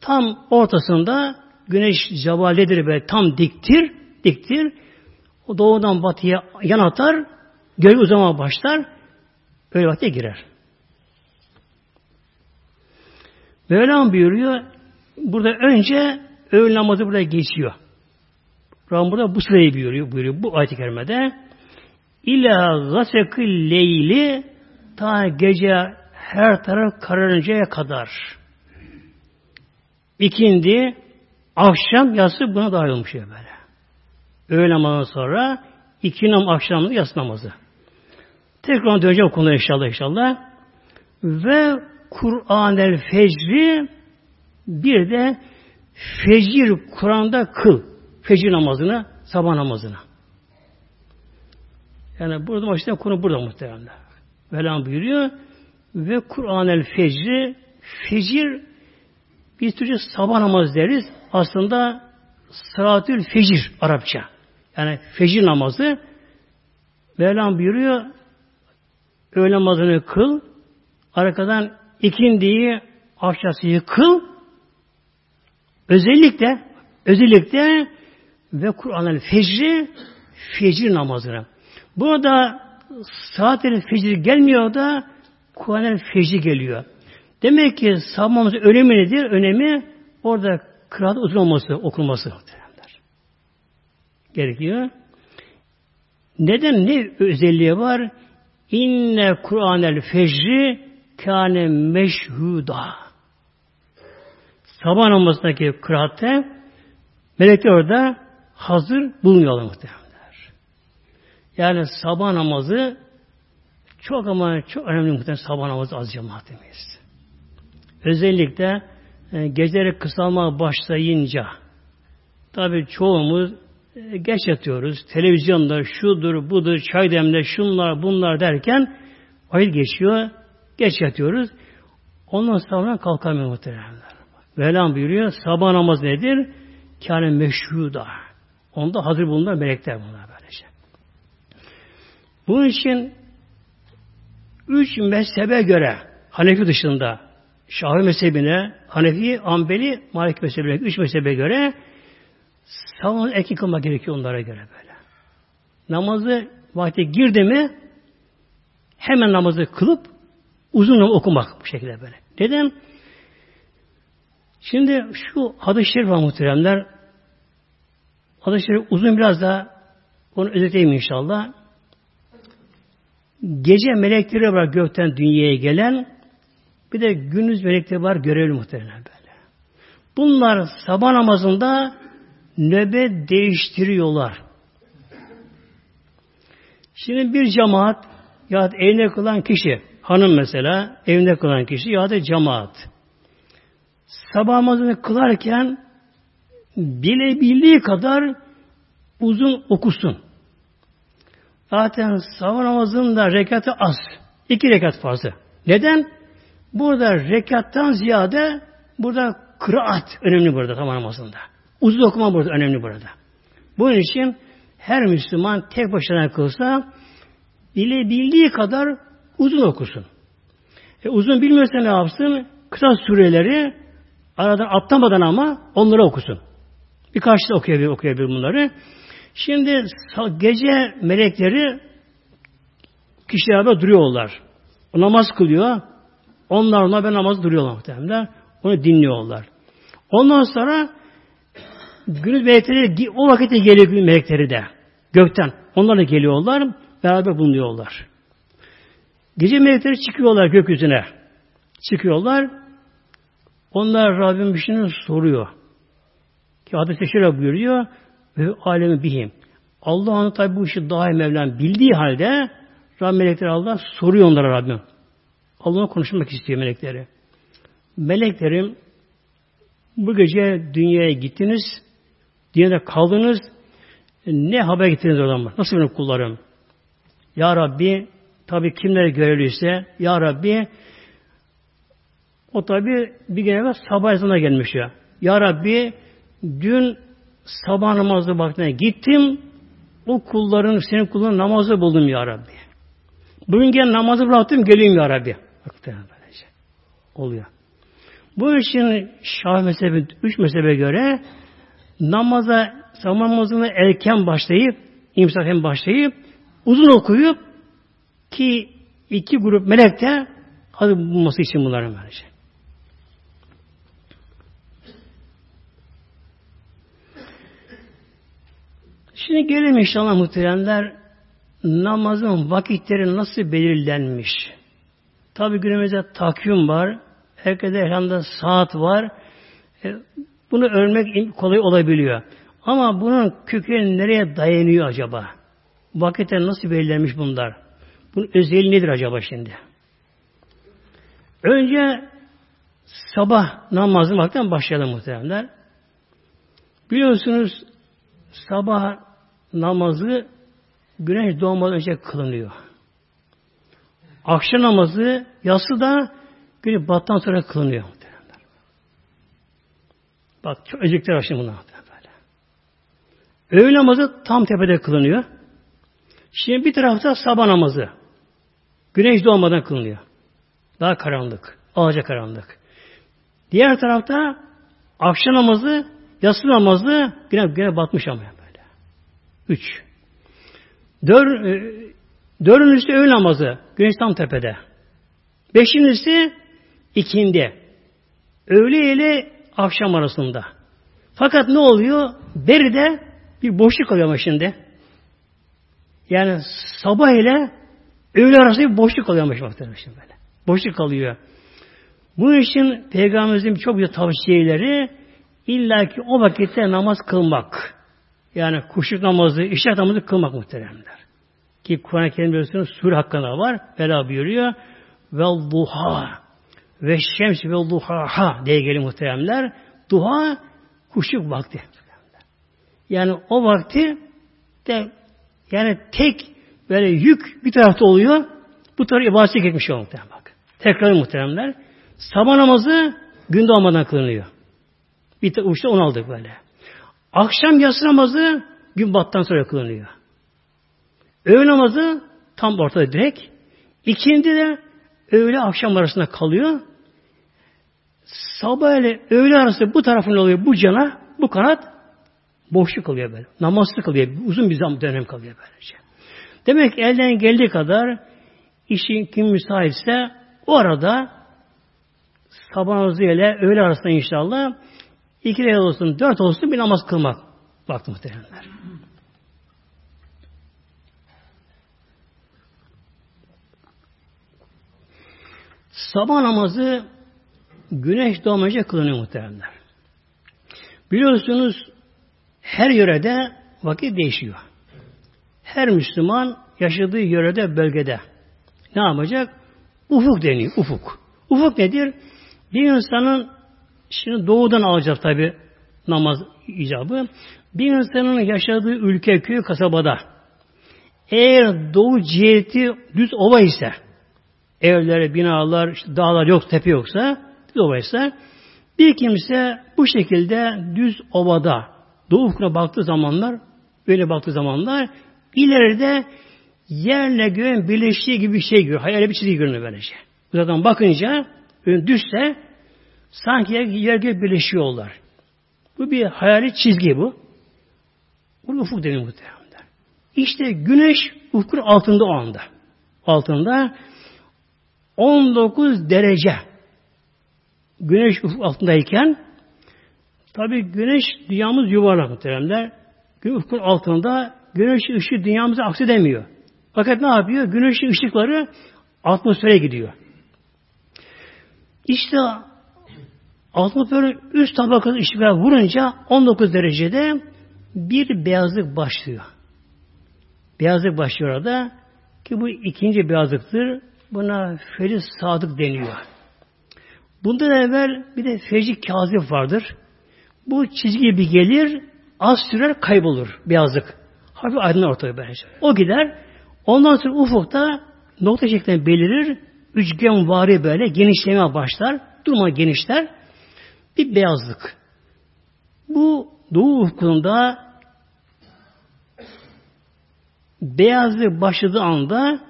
tam ortasında güneş cevaledir ve tam diktir, diktir. Doğudan batıya yan atar, gölge uzama başlar, öyle vakte girer. Mevlam buyuruyor, burada önce öğle namazı buraya geçiyor. Rabbim burada bu sırayı buyuruyor, buyuruyor bu ayet-i kerimede. İlâ gasekil leyli ta gece her taraf kararıncaya kadar. İkindi, akşam yatsı buna dahil olmuş böyle. Öğle namazından sonra iki nam akşamında yatsı namazı. Tekrar döneceğim konuya inşallah inşallah. Ve Kur'an el fecri bir de fecir Kur'an'da kıl. Fecir namazını, sabah namazını. Yani burada başlayan konu burada muhtemelen. Velam buyuruyor. Ve Kur'an el fecri fecir biz Türkçe sabah namazı deriz. Aslında sıratül fecir Arapça. Yani fecir namazı Mevlam buyuruyor öğle namazını kıl arkadan ikindiyi akşasıyı kıl özellikle özellikle ve Kur'an el fecri fecir namazına. Burada saatlerin fecir gelmiyor da Kur'an'ın fecri geliyor. Demek ki sabahımızın önemi nedir? Önemi orada kıraat uzun olması, okunması gerekiyor. Neden? Ne özelliği var? İnne Kur'anel fecri kâne meşhuda. Sabah namazındaki kıraatte melekler orada hazır bulunuyorlar muhtemelenler. Yani sabah namazı çok ama çok önemli muhtemelen sabah namazı az cemaatimiz. Özellikle e, geceleri kısalmaya başlayınca tabi çoğumuz geç yatıyoruz. Televizyonda şudur, budur, çay demle, şunlar, bunlar derken ayıl geçiyor. Geç yatıyoruz. Ondan sonra kalkamıyor muhteremler. Velam buyuruyor. Sabah namaz nedir? Kâne meşhuda. Onda hazır bulunan melekler bunlar böylece. Bunun için üç mezhebe göre Hanefi dışında Şafii mezhebine, Hanefi, Ambeli, Malik mezhebine, üç mezhebe göre Sabah erken kılmak gerekiyor onlara göre böyle. Namazı vakti girdi mi hemen namazı kılıp uzun okumak bu şekilde böyle. Neden? Şimdi şu hadis-i şerif var muhteremler. Hadis-i şerif uzun biraz da onu özetleyeyim inşallah. Gece melekleri var gökten dünyaya gelen bir de gündüz melekleri var görevli muhtemelen böyle. Bunlar sabah namazında nöbet değiştiriyorlar. Şimdi bir cemaat ya evinde kılan kişi, hanım mesela, evinde kılan kişi ya da cemaat. Sabah namazını kılarken bilebildiği kadar uzun okusun. Zaten sabah namazında rekatı az. iki rekat fazla. Neden? Burada rekattan ziyade burada kıraat önemli burada sabah namazında. Uzun okuma burada önemli burada. Bunun için her Müslüman tek başına kılsa bilebildiği kadar uzun okusun. E, uzun bilmiyorsa ne yapsın? Kısa sureleri aradan atlamadan ama onları okusun. Birkaç da okuyabilir, okuyabilir bunları. Şimdi gece melekleri kişilerle duruyorlar. O namaz kılıyor. Onlar ona ben namaz duruyorlar muhtemelen. Onu dinliyorlar. Ondan sonra Gündüz melekleri o vakitte geliyor gün melekleri de. Gökten. Onlar da geliyorlar. Beraber bulunuyorlar. Gece melekleri çıkıyorlar gökyüzüne. Çıkıyorlar. Onlar Rabbim bir şeyini soruyor. Ki hadis-i şöyle buyuruyor. Ve alemi bihim. Allah onu tabi bu işi daha Mevlam bildiği halde Rabbim melekleri Allah soruyor onlara Rabbim. Allah'la konuşmak istiyor melekleri. Meleklerim bu gece dünyaya gittiniz. Dünyada kaldınız. Ne haber getirdiniz oradan? Nasıl benim kullarım? Ya Rabbi tabi kimler görevliyse Ya Rabbi o tabi bir gün evvel sabah ezanına gelmiş ya. Ya Rabbi dün sabah namazı vaktine gittim. O kulların, senin kulların namazı buldum Ya Rabbi. Bugün gel namazı bıraktım, geleyim Ya Rabbi. Böylece. Oluyor. Bu için Şah mezhebi, üç mezhebe göre namaza sabah namazına erken başlayıp imsaken başlayıp uzun okuyup ki iki grup melek de adı bulması için bunların böylece. Şimdi gelelim inşallah muhteremler namazın vakitleri nasıl belirlenmiş? Tabi günümüzde takvim var. Herkese elhamda saat var. E, bunu örmek kolay olabiliyor. Ama bunun kökeni nereye dayanıyor acaba? Vakitler nasıl belirlenmiş bunlar? Bunun özelliği nedir acaba şimdi? Önce sabah namazı vaktinden başlayalım muhtemelenler. Biliyorsunuz sabah namazı güneş doğmadan önce kılınıyor. Akşam namazı yası da güneş battan sonra kılınıyor. Bak çok özellikler var şimdi bunlar. Böyle. Öğle namazı tam tepede kılınıyor. Şimdi bir tarafta sabah namazı. Güneş doğmadan kılınıyor. Daha karanlık. Ağaca karanlık. Diğer tarafta akşam namazı, yatsı namazı güne, güne batmış ama böyle. Üç. Dör, e, dördüncüsü öğle namazı. Güneş tam tepede. Beşincisi ikindi. Öğle ile akşam arasında. Fakat ne oluyor? Beride bir boşluk kalıyor ama şimdi. Yani sabah ile öğle arasında bir boşluk kalıyor ama şimdi böyle. Boşluk kalıyor. Bu için Peygamberimizin çok bir tavsiyeleri illaki o vakitte namaz kılmak. Yani kuşluk namazı, işrak namazı kılmak muhteremler. Ki Kur'an-ı Kerim biliyorsunuz hakkında var. Bela buyuruyor. Vel duha ve şems ve duhaha diye geliyor muhteremler. Duha kuşluk vakti. Yani o vakti de yani tek böyle yük bir tarafta oluyor. Bu tarafı ibadete gitmiş oluyor muhterem bak. Tekrar muhteremler. Sabah namazı gün doğmadan kılınıyor. Bir uçta onu aldık böyle. Akşam yatsı namazı gün battan sonra kılınıyor. Öğle namazı tam ortada direkt. İkindi de öğle akşam arasında kalıyor. Sabah ile öğle arası bu tarafın oluyor bu cana, bu kanat boşluk kalıyor böyle. Namazlı kalıyor. Uzun bir zaman dönem kalıyor böylece. Demek ki elden geldiği kadar işin kim müsaitse o arada sabah namazı ile öğle arasında inşallah iki rekat olsun, dört olsun bir namaz kılmak. Baktı muhtemelenler. Sabah namazı güneş doğmayınca kılınıyor muhtemelenler. Biliyorsunuz her yörede vakit değişiyor. Her Müslüman yaşadığı yörede, bölgede ne yapacak? Ufuk deniyor, ufuk. Ufuk nedir? Bir insanın şimdi doğudan alacak tabi namaz icabı. Bir insanın yaşadığı ülke, köy, kasabada eğer doğu ciheti düz ova ise evler, binalar, işte dağlar yok, tepe yoksa ise bir kimse bu şekilde düz ovada doğu ufkuna baktığı zamanlar böyle baktığı zamanlar ileride yerle göğün birleştiği gibi bir şey görüyor. Hayal bir çizgi görünüyor böylece. Uzaktan bakınca ön düşse sanki yer gök birleşiyorlar. Bu bir hayali çizgi bu. Bu ufuk deniyor muhtemelen. İşte güneş ufkun altında o anda. Altında 19 derece güneş ufuk altındayken tabi güneş dünyamız yuvarlak muhteremler. Ufkun altında güneş ışığı dünyamıza aksi demiyor. Fakat ne yapıyor? Güneşin ışıkları atmosfere gidiyor. İşte atmosferin üst tabakası ışıklar vurunca 19 derecede bir beyazlık başlıyor. Beyazlık başlıyor orada ki bu ikinci beyazlıktır. Buna feriz sadık deniyor. Bundan evvel bir de fecik kazif vardır. Bu çizgi bir gelir, az sürer kaybolur beyazlık. Hafif aydınlar ortaya böylece. O gider. Ondan sonra ufukta nokta şeklinde belirir. Üçgen vari böyle genişleme başlar. Durma genişler. Bir beyazlık. Bu doğu ufkunda beyazlık başladığı anda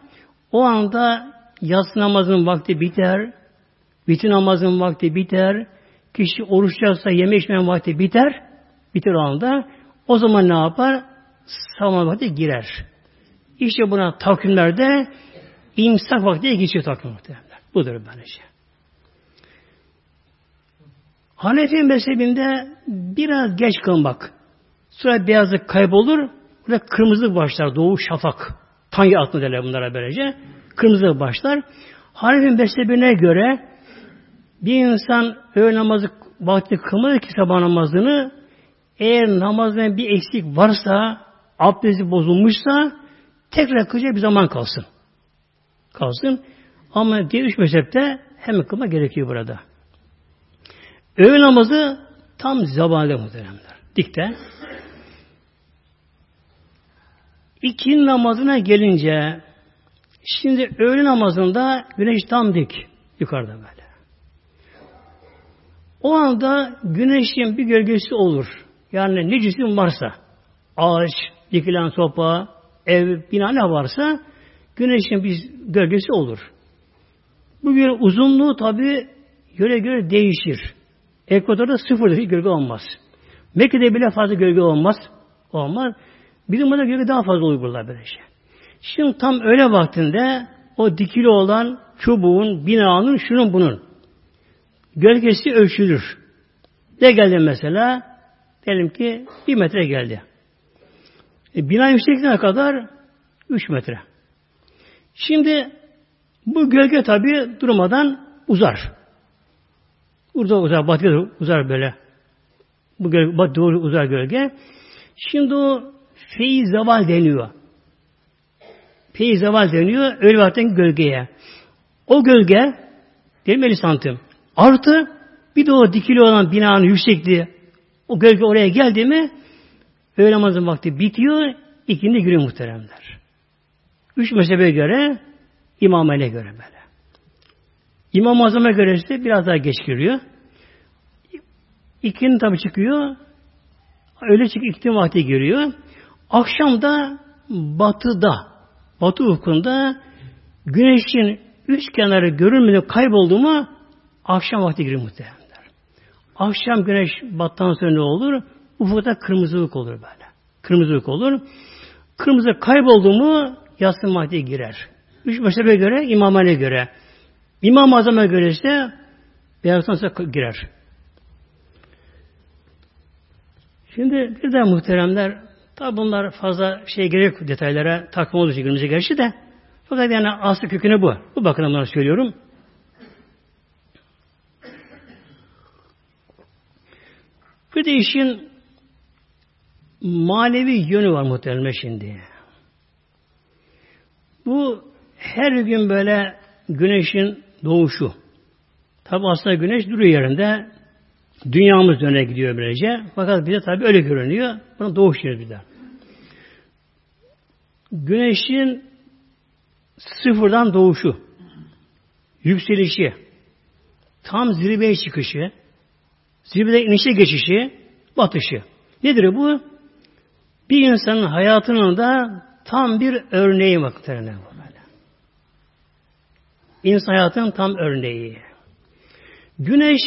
o anda yatsı namazının vakti biter. Bitir namazın vakti biter. Kişi oruçlarsa yeme içmenin vakti biter. Biter o anda. O zaman ne yapar? Sabah vakti girer. İşte buna takvimlerde imsak vakti geçiyor takvim muhtemelen. Budur böylece. Hanefi mezhebinde biraz geç kılmak. Sonra beyazlık kaybolur. Burada kırmızı başlar. Doğu şafak. Tangi atma derler bunlara böylece. Kırmızı başlar. Hanefi mezhebine göre bir insan öğle namazı vakti kılmadı ki sabah namazını eğer namazdan bir eksik varsa abdesti bozulmuşsa tekrar kılacak bir zaman kalsın. Kalsın. Ama diğer üç mezhepte hemen kılma gerekiyor burada. Öğle namazı tam zamanında muhteremler. Dikte. İki namazına gelince şimdi öğle namazında güneş tam dik yukarıda böyle. O anda güneşin bir gölgesi olur. Yani ne cisim varsa ağaç, dikilen sopa, ev, bina ne varsa güneşin bir gölgesi olur. Bu bir uzunluğu tabi göre göre değişir. Ekvatorda sıfır hiç gölge olmaz. Mekke'de bile fazla gölge olmaz. Olmaz. Bizim burada gölge daha fazla olur burada böyle şey. Şimdi tam öyle vaktinde o dikili olan çubuğun, binanın, şunun bunun gölgesi ölçülür. Ne geldi mesela? Diyelim ki bir metre geldi. E, bina yüksekliğine kadar üç metre. Şimdi bu gölge tabi durmadan uzar. Burada uzar, batıya uzar böyle. Bu gölge, batı doğru uzar gölge. Şimdi o feyiz zeval deniyor. Feyiz zeval deniyor. Öyle vaktin gölgeye. O gölge diyelim 50 santim. Artı bir de o dikili olan binanın yüksekliği o gölge oraya geldi mi öğle namazın vakti bitiyor ikindi günü muhteremler. Üç mezhebe göre İmam Ali'ye göre böyle. İmam Azam'a göre ise biraz daha geç giriyor. İkinin tabi çıkıyor. Öyle çık ikindi vakti giriyor. Akşam da batıda, batı ufkunda güneşin üç kenarı görünmeden kayboldu mu akşam vakti giriyor muhtemelen. Akşam güneş battan sonra ne olur? Ufukta kırmızılık olur böyle. Kırmızılık olur. Kırmızı kayboldu mu yatsı vakti girer. Üç mezhebe göre, imamane göre. İmam Azam'a göre ise beyazdan sonra girer. Şimdi bir de muhteremler tabi bunlar fazla şey gerek detaylara takma olduğu için günümüze gerçi de fakat yani aslı kökünü bu. Bu bakımdan söylüyorum. Bir de işin manevi yönü var muhtemelen şimdi. Bu her gün böyle güneşin doğuşu. Tabi aslında güneş duruyor yerinde. Dünyamız döne gidiyor böylece. Fakat bize tabi öyle görünüyor. Buna doğuş diyoruz bir de. Güneşin sıfırdan doğuşu, yükselişi, tam zirveye çıkışı, zirvede inişe geçişi, batışı. Nedir bu? Bir insanın hayatının da tam bir örneği muhtemelen bu böyle. İnsan hayatının tam örneği. Güneş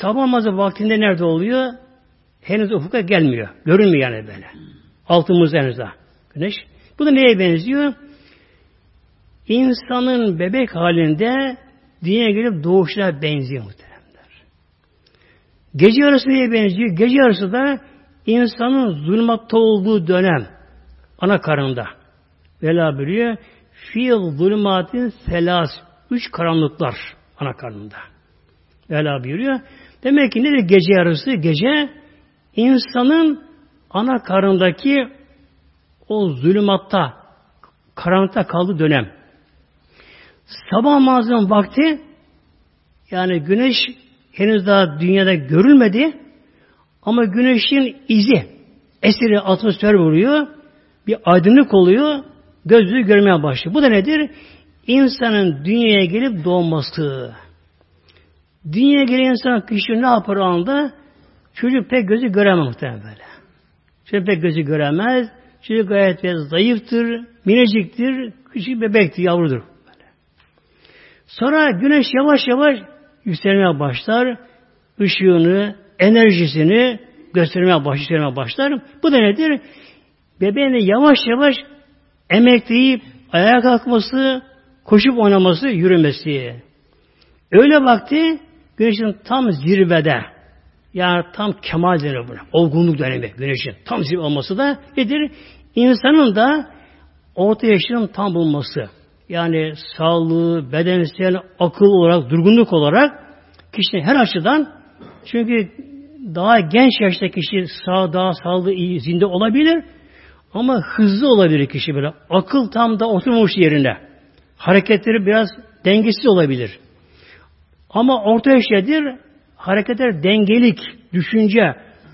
sabah namazı vaktinde nerede oluyor? Henüz ufuka gelmiyor. Görünmüyor yani böyle. Altımızda henüz daha. Güneş. Bu da neye benziyor? İnsanın bebek halinde dünyaya gelip doğuşuna benziyor muhtemelen. Gece yarısı neye benziyor? Gece yarısı da insanın zulmatta olduğu dönem. Ana karında. Vela buyuruyor. Fil zulmatin selas. Üç karanlıklar ana karnında. Vela buyuruyor. Demek ki nedir gece yarısı? Gece insanın ana karındaki o zulümatta, karanlıkta kaldığı dönem. Sabah mazlum vakti yani güneş henüz daha dünyada görülmedi ama güneşin izi esiri atmosfer vuruyor bir aydınlık oluyor gözlüğü görmeye başlıyor. Bu da nedir? İnsanın dünyaya gelip doğması. Dünyaya gelen insan kişi ne yapar o anda? Çocuk pek gözü göremez muhtemelen böyle. Çocuk pek gözü göremez. Çocuk gayet biraz zayıftır, miniciktir, küçük bebektir, yavrudur. Böyle. Sonra güneş yavaş yavaş yükselmeye başlar. ışığını, enerjisini göstermeye başlar, başlar. Bu da nedir? Bebeğin yavaş yavaş emekleyip ayağa kalkması, koşup oynaması, yürümesi. Öyle vakti güneşin tam zirvede yani tam kemal denir buna. Olgunluk dönemi güneşin. Tam zirve olması da nedir? İnsanın da orta yaşının tam bulması yani sağlığı, bedensel, akıl olarak, durgunluk olarak kişinin her açıdan çünkü daha genç yaşta kişi sağ, daha sağlığı iyi, zinde olabilir ama hızlı olabilir kişi böyle. Akıl tam da oturmamış yerine. Hareketleri biraz dengesiz olabilir. Ama orta yaştadır hareketler dengelik, düşünce,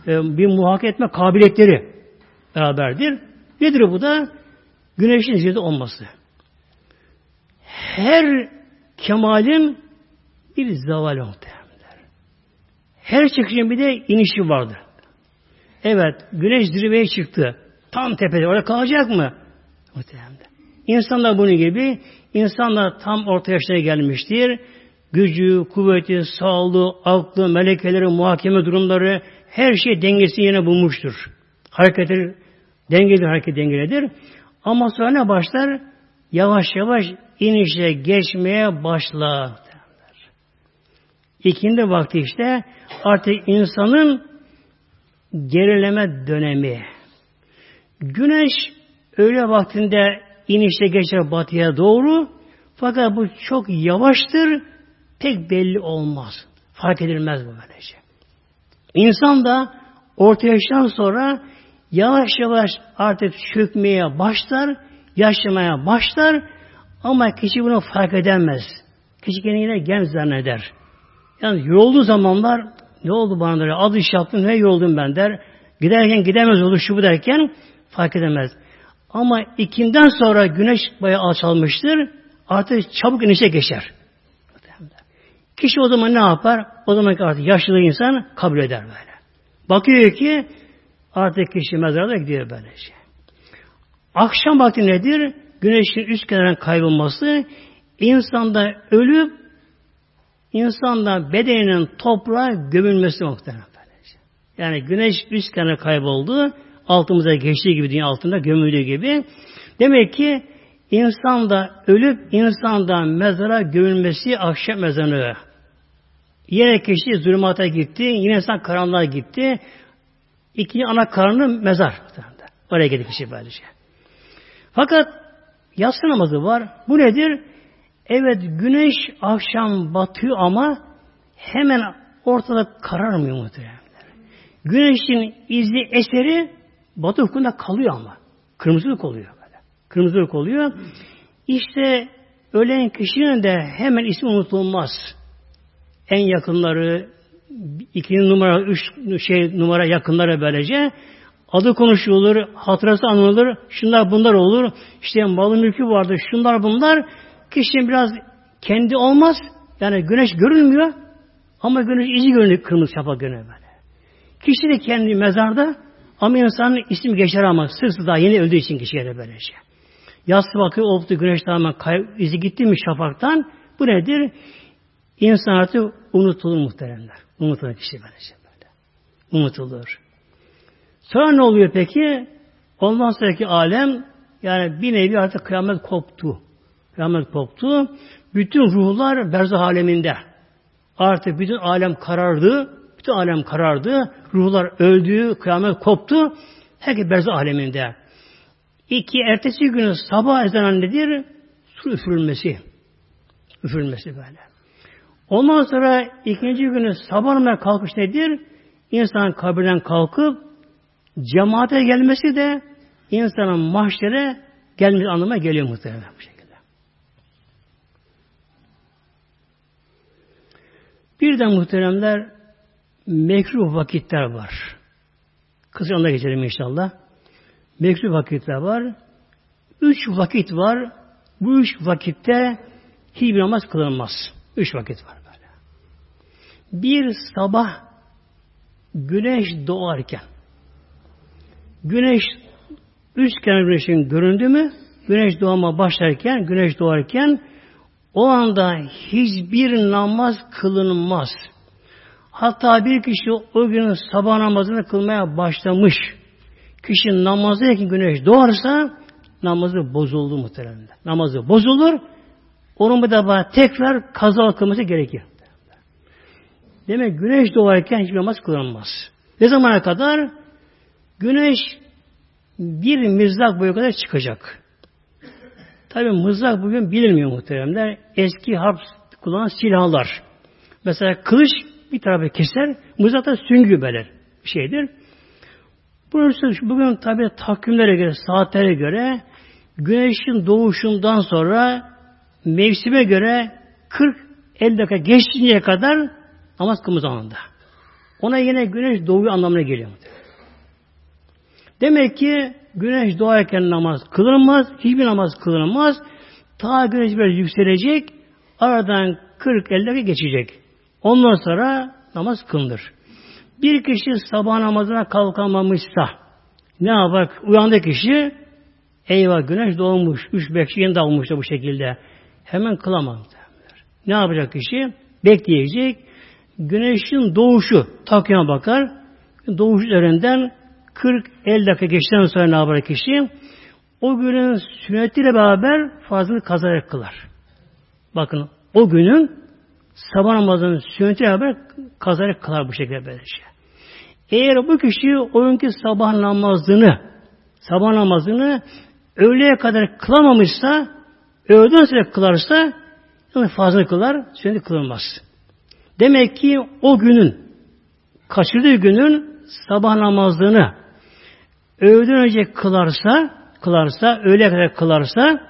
e, bir muhakkak etme kabiliyetleri beraberdir. Nedir bu da? Güneşin zirde olması her kemalin bir zaval muhtemelenler. Her çıkışın bir de inişi vardır. Evet, güneş zirveye çıktı. Tam tepede. Orada kalacak mı? Muhtemelen. İnsanlar bunun gibi, insanlar tam orta yaşına gelmiştir. Gücü, kuvveti, sağlığı, aklı, melekeleri, muhakeme durumları, her şey dengesi yine bulmuştur. Hareketleri dengeli hareket dengelidir. Ama sonra başlar? Yavaş yavaş inişe geçmeye başlar. İkindi vakti işte artık insanın gerileme dönemi. Güneş öğle vaktinde inişte geçer batıya doğru fakat bu çok yavaştır pek belli olmaz. Fark edilmez bu böylece. İnsan da orta yaştan sonra yavaş yavaş artık çökmeye başlar, yaşamaya başlar ama kişi bunu fark edemez. Kişi kendine genç zanneder. Yani yorulduğu zamanlar ne oldu bana der, az iş yaptım, ne yoruldum ben der. Giderken gidemez olur şu bu derken fark edemez. Ama ikinden sonra güneş bayağı alçalmıştır. Artık çabuk inişe geçer. Kişi o zaman ne yapar? O zaman artık yaşlı insan kabul eder böyle. Bakıyor ki artık kişi mezarda gidiyor böylece. Akşam vakti nedir? Güneşin üst kenarından kaybolması insanda ölüp insanda bedeninin toprağa gömülmesi muhtemelen. Yani güneş üst kenara kayboldu. Altımıza geçtiği gibi dünya altında gömüldüğü gibi. Demek ki insan da ölüp insanda mezara gömülmesi akşam mezanı. Yine kişi zulümata gitti. Yine insan karanlığa gitti. İkinci ana karnı mezar. Oraya gitti kişi böylece. Fakat yatsı namazı var. Bu nedir? Evet güneş akşam batıyor ama hemen ortada kararmıyor muhtemelen. Güneşin izi eseri batı ufkunda kalıyor ama. Kırmızılık oluyor böyle. Kırmızılık oluyor. İşte ölen kişinin de hemen ismi unutulmaz. En yakınları, iki numara, üç şey numara yakınları böylece adı konuşulur, hatırası anılır, şunlar bunlar olur, işte malı mülkü vardır, şunlar bunlar, kişinin biraz kendi olmaz, yani güneş görünmüyor, ama güneş izi görünüyor, kırmızı şafak görünüyor böyle. Kişi de kendi mezarda, ama insanın ismi geçer ama sırsı daha yeni öldüğü için kişiye de böylece. Yassı bakıyor, oldu güneş tamamen kay, izi gitti mi şafaktan, bu nedir? İnsan artık unutulur muhteremler. Unutulur kişi böylece böyle. Unutulur. Sonra ne oluyor peki? Ondan sonraki alem yani bir nevi artık kıyamet koptu. Kıyamet koptu. Bütün ruhlar berzah aleminde. Artık bütün alem karardı. Bütün alem karardı. Ruhlar öldü. Kıyamet koptu. Herkes berzah aleminde. İki ertesi günü sabah ezanı nedir? Su üfürülmesi. Üfürülmesi böyle. Ondan sonra ikinci günü sabah kalkış nedir? İnsan kabirden kalkıp Cemaate gelmesi de insanın mahşere gelmesi anlamına geliyor muhtemelen bu şekilde. Bir de muhteremler mekruh vakitler var. Kısa onda geçelim inşallah. Mekruh vakitler var. Üç vakit var. Bu üç vakitte hiçbir namaz kılınmaz. Üç vakit var böyle. Bir sabah güneş doğarken Güneş üst kenar güneşin göründü mü güneş doğma başlarken, güneş doğarken o anda hiçbir namaz kılınmaz. Hatta bir kişi o gün sabah namazını kılmaya başlamış. Kişi namazdayken güneş doğarsa namazı bozuldu muhtemelen. Namazı bozulur. Onun bu defa tekrar kaza kılması gerekir. Demek güneş doğarken hiçbir namaz kılınmaz. Ne zamana kadar? Güneş bir mızrak boyu kadar çıkacak. Tabi mızrak bugün bilinmiyor muhteremler. Eski harp kullanan silahlar. Mesela kılıç bir tarafı keser, mızrak da süngü beler şeydir. Burası bugün tabi takvimlere göre, saatlere göre güneşin doğuşundan sonra mevsime göre 40-50 dakika geçtiğine kadar namaz kılma zamanında. Ona yine güneş doğuyor anlamına geliyor. Demek ki güneş doğarken namaz kılınmaz, hiçbir namaz kılınmaz. Ta güneş biraz yükselecek, aradan 40-50 dakika geçecek. Ondan sonra namaz kılınır. Bir kişi sabah namazına kalkamamışsa ne yapar? Uyandı kişi eyvah güneş doğmuş, 3-5 yeni dalmış da bu şekilde. Hemen kılamaz. Ne yapacak kişi? Bekleyecek. Güneşin doğuşu takvime bakar. Doğuş üzerinden 40-50 dakika geçtikten sonra ne yapar kişi? o günün sünnetiyle beraber farzını kazarak kılar. Bakın o günün sabah namazının sünnetiyle beraber kazarak kılar bu şekilde böylece. Eğer bu kişi o günkü sabah namazını sabah namazını öğleye kadar kılamamışsa öğleden sonra kılarsa yani fazla kılar, sünnet kılınmaz. Demek ki o günün kaçırdığı günün sabah namazını öğleden önce kılarsa kılarsa, öğleye kadar kılarsa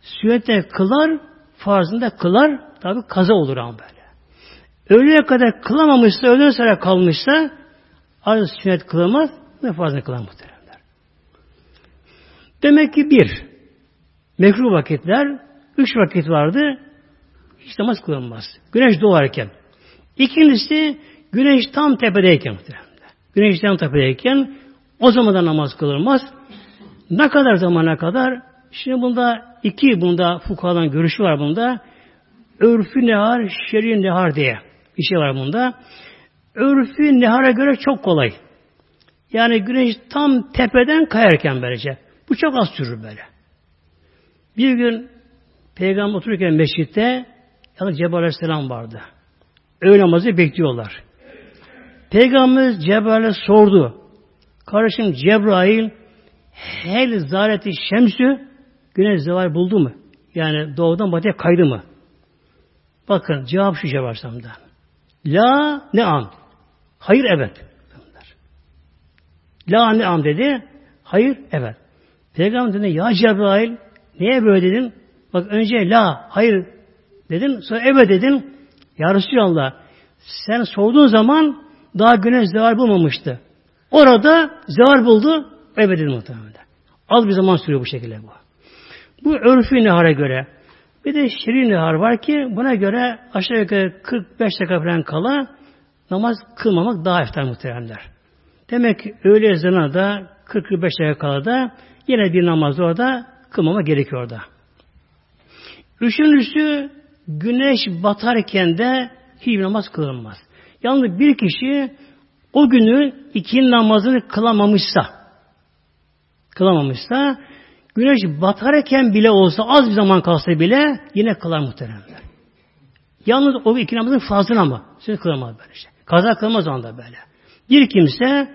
sünnette kılar, farzında kılar, tabi kaza olur ama böyle. Öğleye kadar kılamamışsa, öğleden sonra kalmışsa artık sünnet kılamaz ve farzını kılar muhteremler. Demek ki bir, mekruh vakitler, üç vakit vardı, hiç namaz kılınmaz. Güneş doğarken. İkincisi, güneş tam tepedeyken muhteremler. Güneş tam tepedeyken o zaman da namaz kılınmaz. Ne kadar zamana kadar? Şimdi bunda iki bunda fukahadan görüşü var bunda. Örfü nehar, şer'i nehar diye bir şey var bunda. Örfü nehara göre çok kolay. Yani güneş tam tepeden kayarken böylece. Bu çok az sürür böyle. Bir gün Peygamber otururken mescitte yani Cebrail Aleyhisselam vardı. Öğle namazı bekliyorlar. Peygamber Cebrail'e sordu. Kardeşim Cebrail Hel zareti şemsü güneş zeval buldu mu? Yani doğudan batıya kaydı mı? Bakın cevap şu cevapsamda. La ne am? Hayır evet. La ne am dedi. Hayır evet. Peygamber dedi ya Cebrail niye böyle dedin? Bak önce la hayır dedin sonra evet dedin. Ya Resulallah sen sorduğun zaman daha güneş zeval bulmamıştı. Orada zeval buldu. Dedim muhtemelen. Az bir zaman sürüyor bu şekilde bu. Bu örfü nehara göre. Bir de şirin nehar var ki buna göre aşağı yukarı 45 dakika falan kala namaz kılmamak daha eftar muhteremler. Demek ki öğle ezanına da 40-45 dakika kala da yine bir namaz orada kılmama gerekiyor orada. Üçüncüsü güneş batarken de hiçbir namaz kılınmaz. Yalnız bir kişi o günü iki namazını kılamamışsa kılamamışsa güneş batarken bile olsa az bir zaman kalsa bile yine kılar muhteremler. Yalnız o iki namazın fazla ama. Siz kılamaz böyle şey. Kaza kılmaz anda böyle. Bir kimse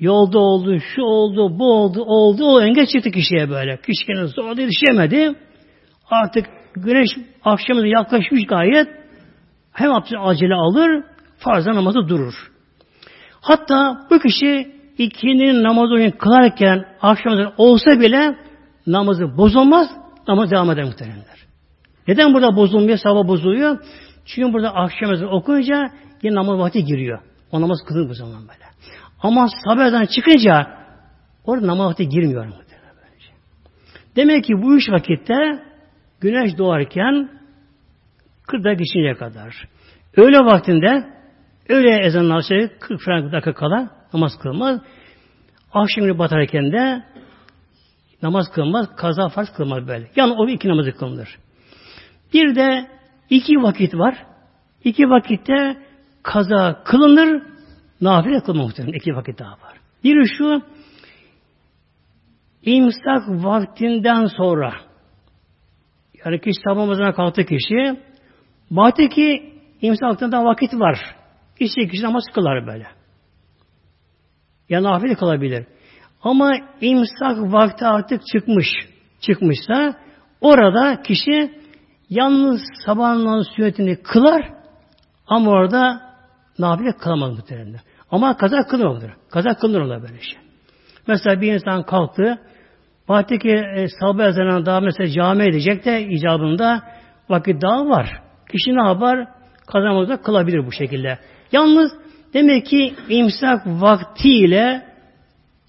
yolda oldu, şu oldu, bu oldu, oldu, o engel çıktı kişiye böyle. Kişi kendini zorla yetişemedi. Artık güneş akşamı yaklaşmış gayet hem acele alır, farzda namazı durur. Hatta bu kişi ikinin namazı kılarken akşam olsa bile namazı bozulmaz, namaz devam eder muhteremler. Neden burada bozulmuyor, sabah bozuluyor? Çünkü burada akşam ezanı okuyunca yine namaz vakti giriyor. O namaz kılır bu zaman böyle. Ama sabahdan çıkınca orada namaz vakti girmiyor. Demek ki bu üç vakitte güneş doğarken 40 dakika geçinceye kadar. Öğle vaktinde öğle ezanı 40 dakika kala namaz kılmaz. Akşam batarken de namaz kılmaz, kaza farz kılmaz böyle. Yani o iki namazı kılınır. Bir de iki vakit var. İki vakitte kaza kılınır, nafile kılma muhtemelen. İki vakit daha var. Biri şu, imsak vaktinden sonra yani kişi sabah namazına kalktı kişi baktı ki imsak vaktinden vakit var. İşte kişi namaz kılar böyle. Ya nafile kalabilir. Ama imsak vakti artık çıkmış. Çıkmışsa orada kişi yalnız sabahın sünnetini kılar ama orada nafile kılamaz muhtemelen. Ama kaza kılınır. Kaza kılınır ola böyle şey. Mesela bir insan kalktı baktı ki e, sabah ezanına daha mesela cami edecek de icabında vakit daha var. Kişi ne yapar? Kazanmazda kılabilir bu şekilde. Yalnız Demek ki imsak vaktiyle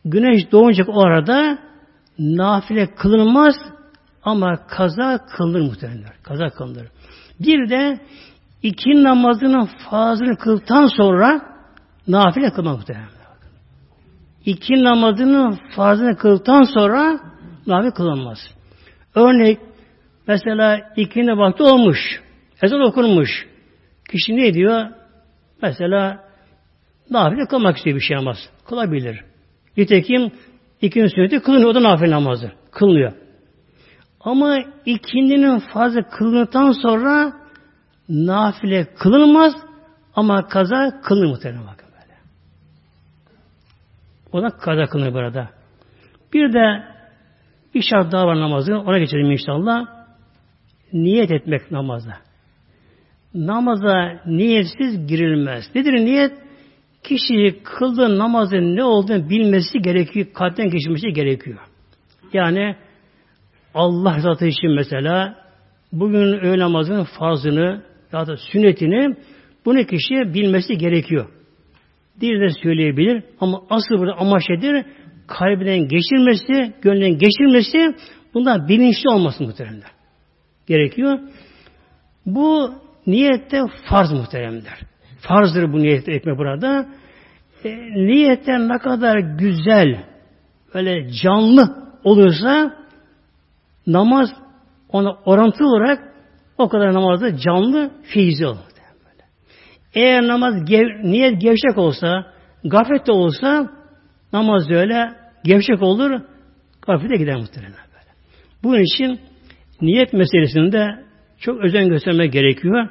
güneş doğuncak o arada nafile kılınmaz ama kaza kılınır muhtemelen. Kaza kılınır. Bir de iki namazının fazını kıldıktan sonra nafile kılmak muhtemelen. İki namazının farzını kıldıktan sonra nafile kılınmaz. Örnek mesela ikindi vakti olmuş. Ezan okunmuş. Kişi ne diyor? Mesela Nafile kılmak istiyor bir şey yapmaz. Kılabilir. Nitekim İkinci sünneti kılınıyor. O da nafile namazı. Kılınıyor. Ama ikindinin fazla kılındıktan sonra nafile kılınmaz ama kaza kılınır muhtemelen bakın böyle. O da kaza kılınır burada. Bir de bir şart daha var namazın. Ona geçelim inşallah. Niyet etmek namazda. Namaza niyetsiz girilmez. Nedir niyet? Kişi kıldığı namazın ne olduğunu bilmesi gerekiyor. Kalpten geçirmesi gerekiyor. Yani Allah rızası için mesela bugün öğle namazının farzını ya da sünnetini bunu kişi bilmesi gerekiyor. Dil de söyleyebilir ama asıl burada amaç nedir? Kalbinden geçirmesi, gönlünden geçirmesi bundan bilinçli olması muhteremler. Gerekiyor. Bu niyette farz muhteremler. Farzdır bu niyet etme burada. E, niyetten ne kadar güzel, öyle canlı olursa namaz ona orantılı olarak o kadar namazda canlı feyzi olur. Eğer namaz gev, niyet gevşek olsa, gaflet de olsa namaz öyle gevşek olur, gaflete gider muhtemelen böyle. Bunun için niyet meselesinde çok özen göstermek gerekiyor.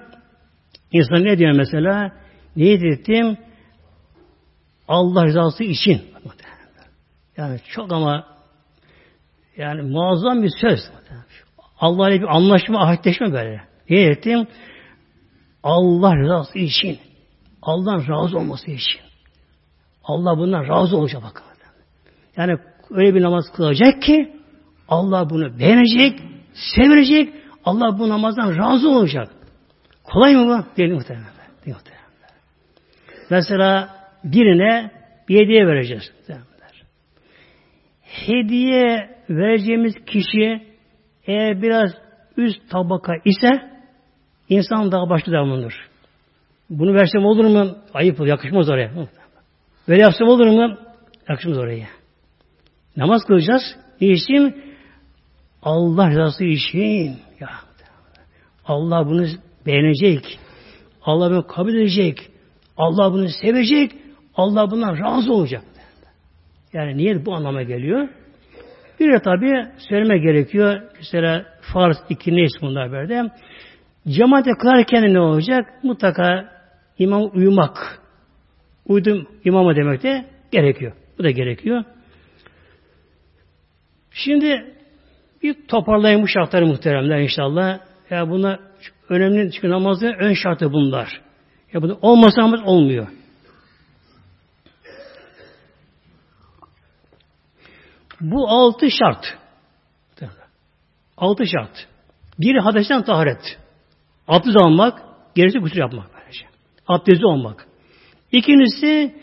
İnsan ne diyor mesela? Niyet ettim Allah rızası için. Yani çok ama yani muazzam bir söz. Allah ile bir anlaşma, ahitleşme böyle. Niyet ettim Allah rızası için. Allah'ın razı olması için. Allah bundan razı olacak bakın. Yani öyle bir namaz kılacak ki Allah bunu beğenecek, sevecek, Allah bu namazdan razı olacak. Kolay mı bu? Değil muhtemelen. Değil muhtemelen. Mesela birine bir hediye vereceğiz. Hediye vereceğimiz kişi eğer biraz üst tabaka ise insan daha başka davranır. Bunu versem olur mu? Ayıp olur, yakışmaz oraya. Böyle yapsam olur mu? Yakışmaz oraya. Namaz kılacağız. için? Allah rızası için. Ya. Allah bunu beğenecek. Allah bunu kabul edecek. Allah bunu sevecek. Allah bundan razı olacak. Yani niyet bu anlama geliyor. Bir de tabi söyleme gerekiyor. Mesela farz iki neyse bunlar böyle. Cemaate kılarken ne olacak? Mutlaka imam uyumak. Uydum imama demek de gerekiyor. Bu da gerekiyor. Şimdi bir toparlayayım bu şartları muhteremler inşallah. Ya buna önemli çünkü namazın ön şartı bunlar. Ya bunu olmasa namaz olmuyor. Bu altı şart. Altı şart. Bir hadesten taharet. Abdest almak, gerisi gusül yapmak böylece. Abdestli olmak. İkincisi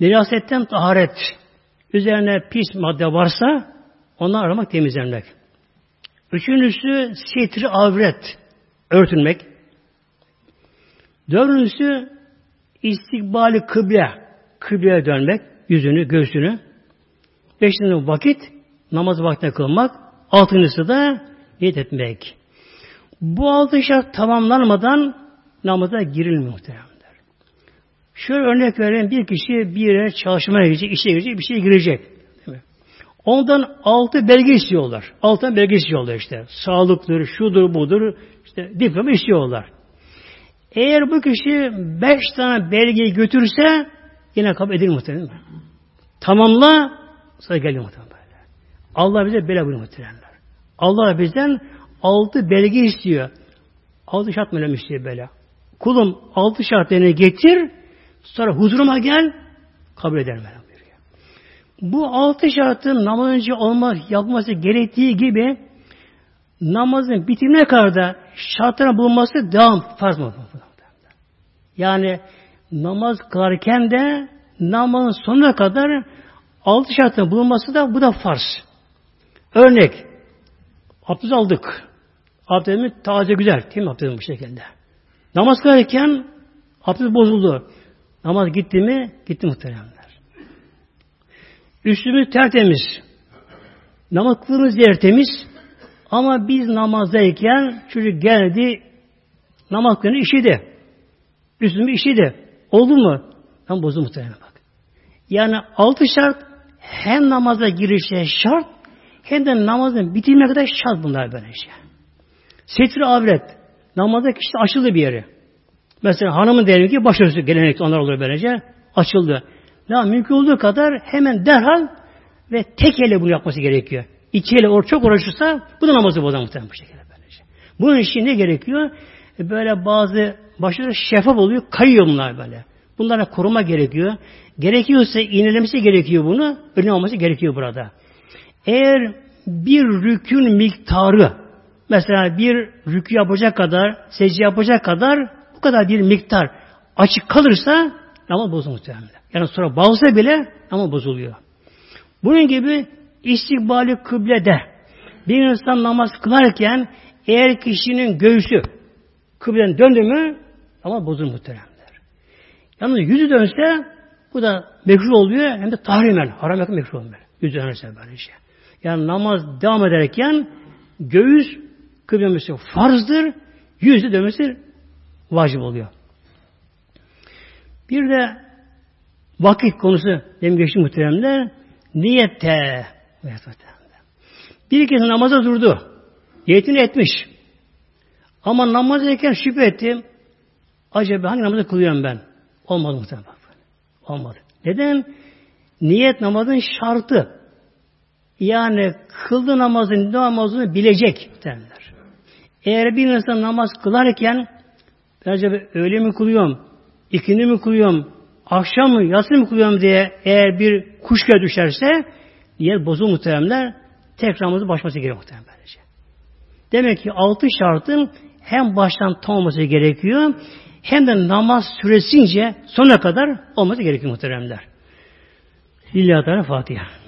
necasetten taharet. Üzerine pis madde varsa onları aramak, temizlenmek. Üçüncüsü sitri avret. Örtünmek. Dördüncüsü istikbali kıble. Kıbleye dönmek. Yüzünü, göğsünü. Beşinci vakit namaz vaktine kılmak. Altıncısı da niyet etmek. Bu altı şart tamamlanmadan namaza girilmiyor muhteremler. Şöyle örnek vereyim. Bir kişi bir yere çalışmaya girecek, işe girecek, bir şeye girecek. Ondan altı belge istiyorlar. Altı belge istiyorlar işte. Sağlıktır, şudur, budur. İşte diploma istiyorlar. Eğer bu kişi beş tane belgeyi götürse yine kabul edilir muhtemelen. Tamamla sonra gelir muhtemelen. Allah bize bela buyuruyor muhtemelen. Allah bizden altı belge istiyor. Altı şart mı istiyor böyle? Kulum altı şartlarını getir, sonra huzuruma gel, kabul ederim ben. Bu altı şartın namaz önce olmaz, yapması gerektiği gibi namazın bitimine kadar da şartların bulunması devam farz mı? Yani namaz kılarken de namazın sonuna kadar altı şartın bulunması da bu da farz. Örnek abdest aldık. Abdestimiz taze güzel. Değil mi abdestim bu şekilde? Namaz kılarken abdest bozuldu. Namaz gitti mi? Gitti muhteremler. Üstümüz tertemiz. Namaz kılığımız yer temiz. Ama biz namazdayken çocuk geldi namaz kılığını işidi. Üstümü işidi. Oldu mu? Tam bozdu muhtemelen bak. Yani altı şart hem namaza girişe şart hem de namazın bitirmeye kadar şart bunlar böylece. Setri avret. Namazda kişi açıldı bir yeri. Mesela hanımın diyelim ki başarısı gelenekli onlar olur böylece. Açıldı. Ne mümkün olduğu kadar hemen derhal ve tek elle bunu yapması gerekiyor. İki elle or çok uğraşırsa bu da namazı bozar muhtemelen bu şekilde böylece. Bunun için ne gerekiyor? E böyle bazı başları şeffaf oluyor, kayıyor bunlar böyle. Bunlara koruma gerekiyor. Gerekiyorsa iğnelemesi gerekiyor bunu. Önlem olması gerekiyor burada. Eğer bir rükün miktarı mesela bir rükü yapacak kadar, secde yapacak kadar bu kadar bir miktar açık kalırsa namaz bozulur muhtemelen. Yani sonra bağlısa bile ama bozuluyor. Bunun gibi istikbali kıblede bir insan namaz kılarken eğer kişinin göğsü kıbleden döndü mü ama bozulur muhteremler. Yalnız yüzü dönse bu da mekruh oluyor hem de tahrimen. Haram yakın mekruh oluyor. Yüzü dönse böyle şey. Yani namaz devam ederken göğüs kıblemizi farzdır, yüzü dönmesi vacip oluyor. Bir de vakit konusu benim geçti muhteremler niyette bir kez namaza durdu. Niyetini etmiş. Ama namaz ederken şüphe ettim. Acaba hangi namazı kılıyorum ben? Olmadı muhtemelen. Olmadı. Neden? Niyet namazın şartı. Yani kıldı namazın namazını bilecek derler. Eğer bir insan namaz kılarken ben acaba öğle mi kılıyorum, ikindi mi kılıyorum, akşam mı, yatsı mı kılıyorum diye eğer bir kuşka düşerse niyet bozulur muhteremler. Tekrar namazı başması gerekiyor muhterem. Demek ki altı şartın hem baştan tam olması gerekiyor hem de namaz süresince sona kadar olması gerekiyor muhteremler. Lillahi Fatiha.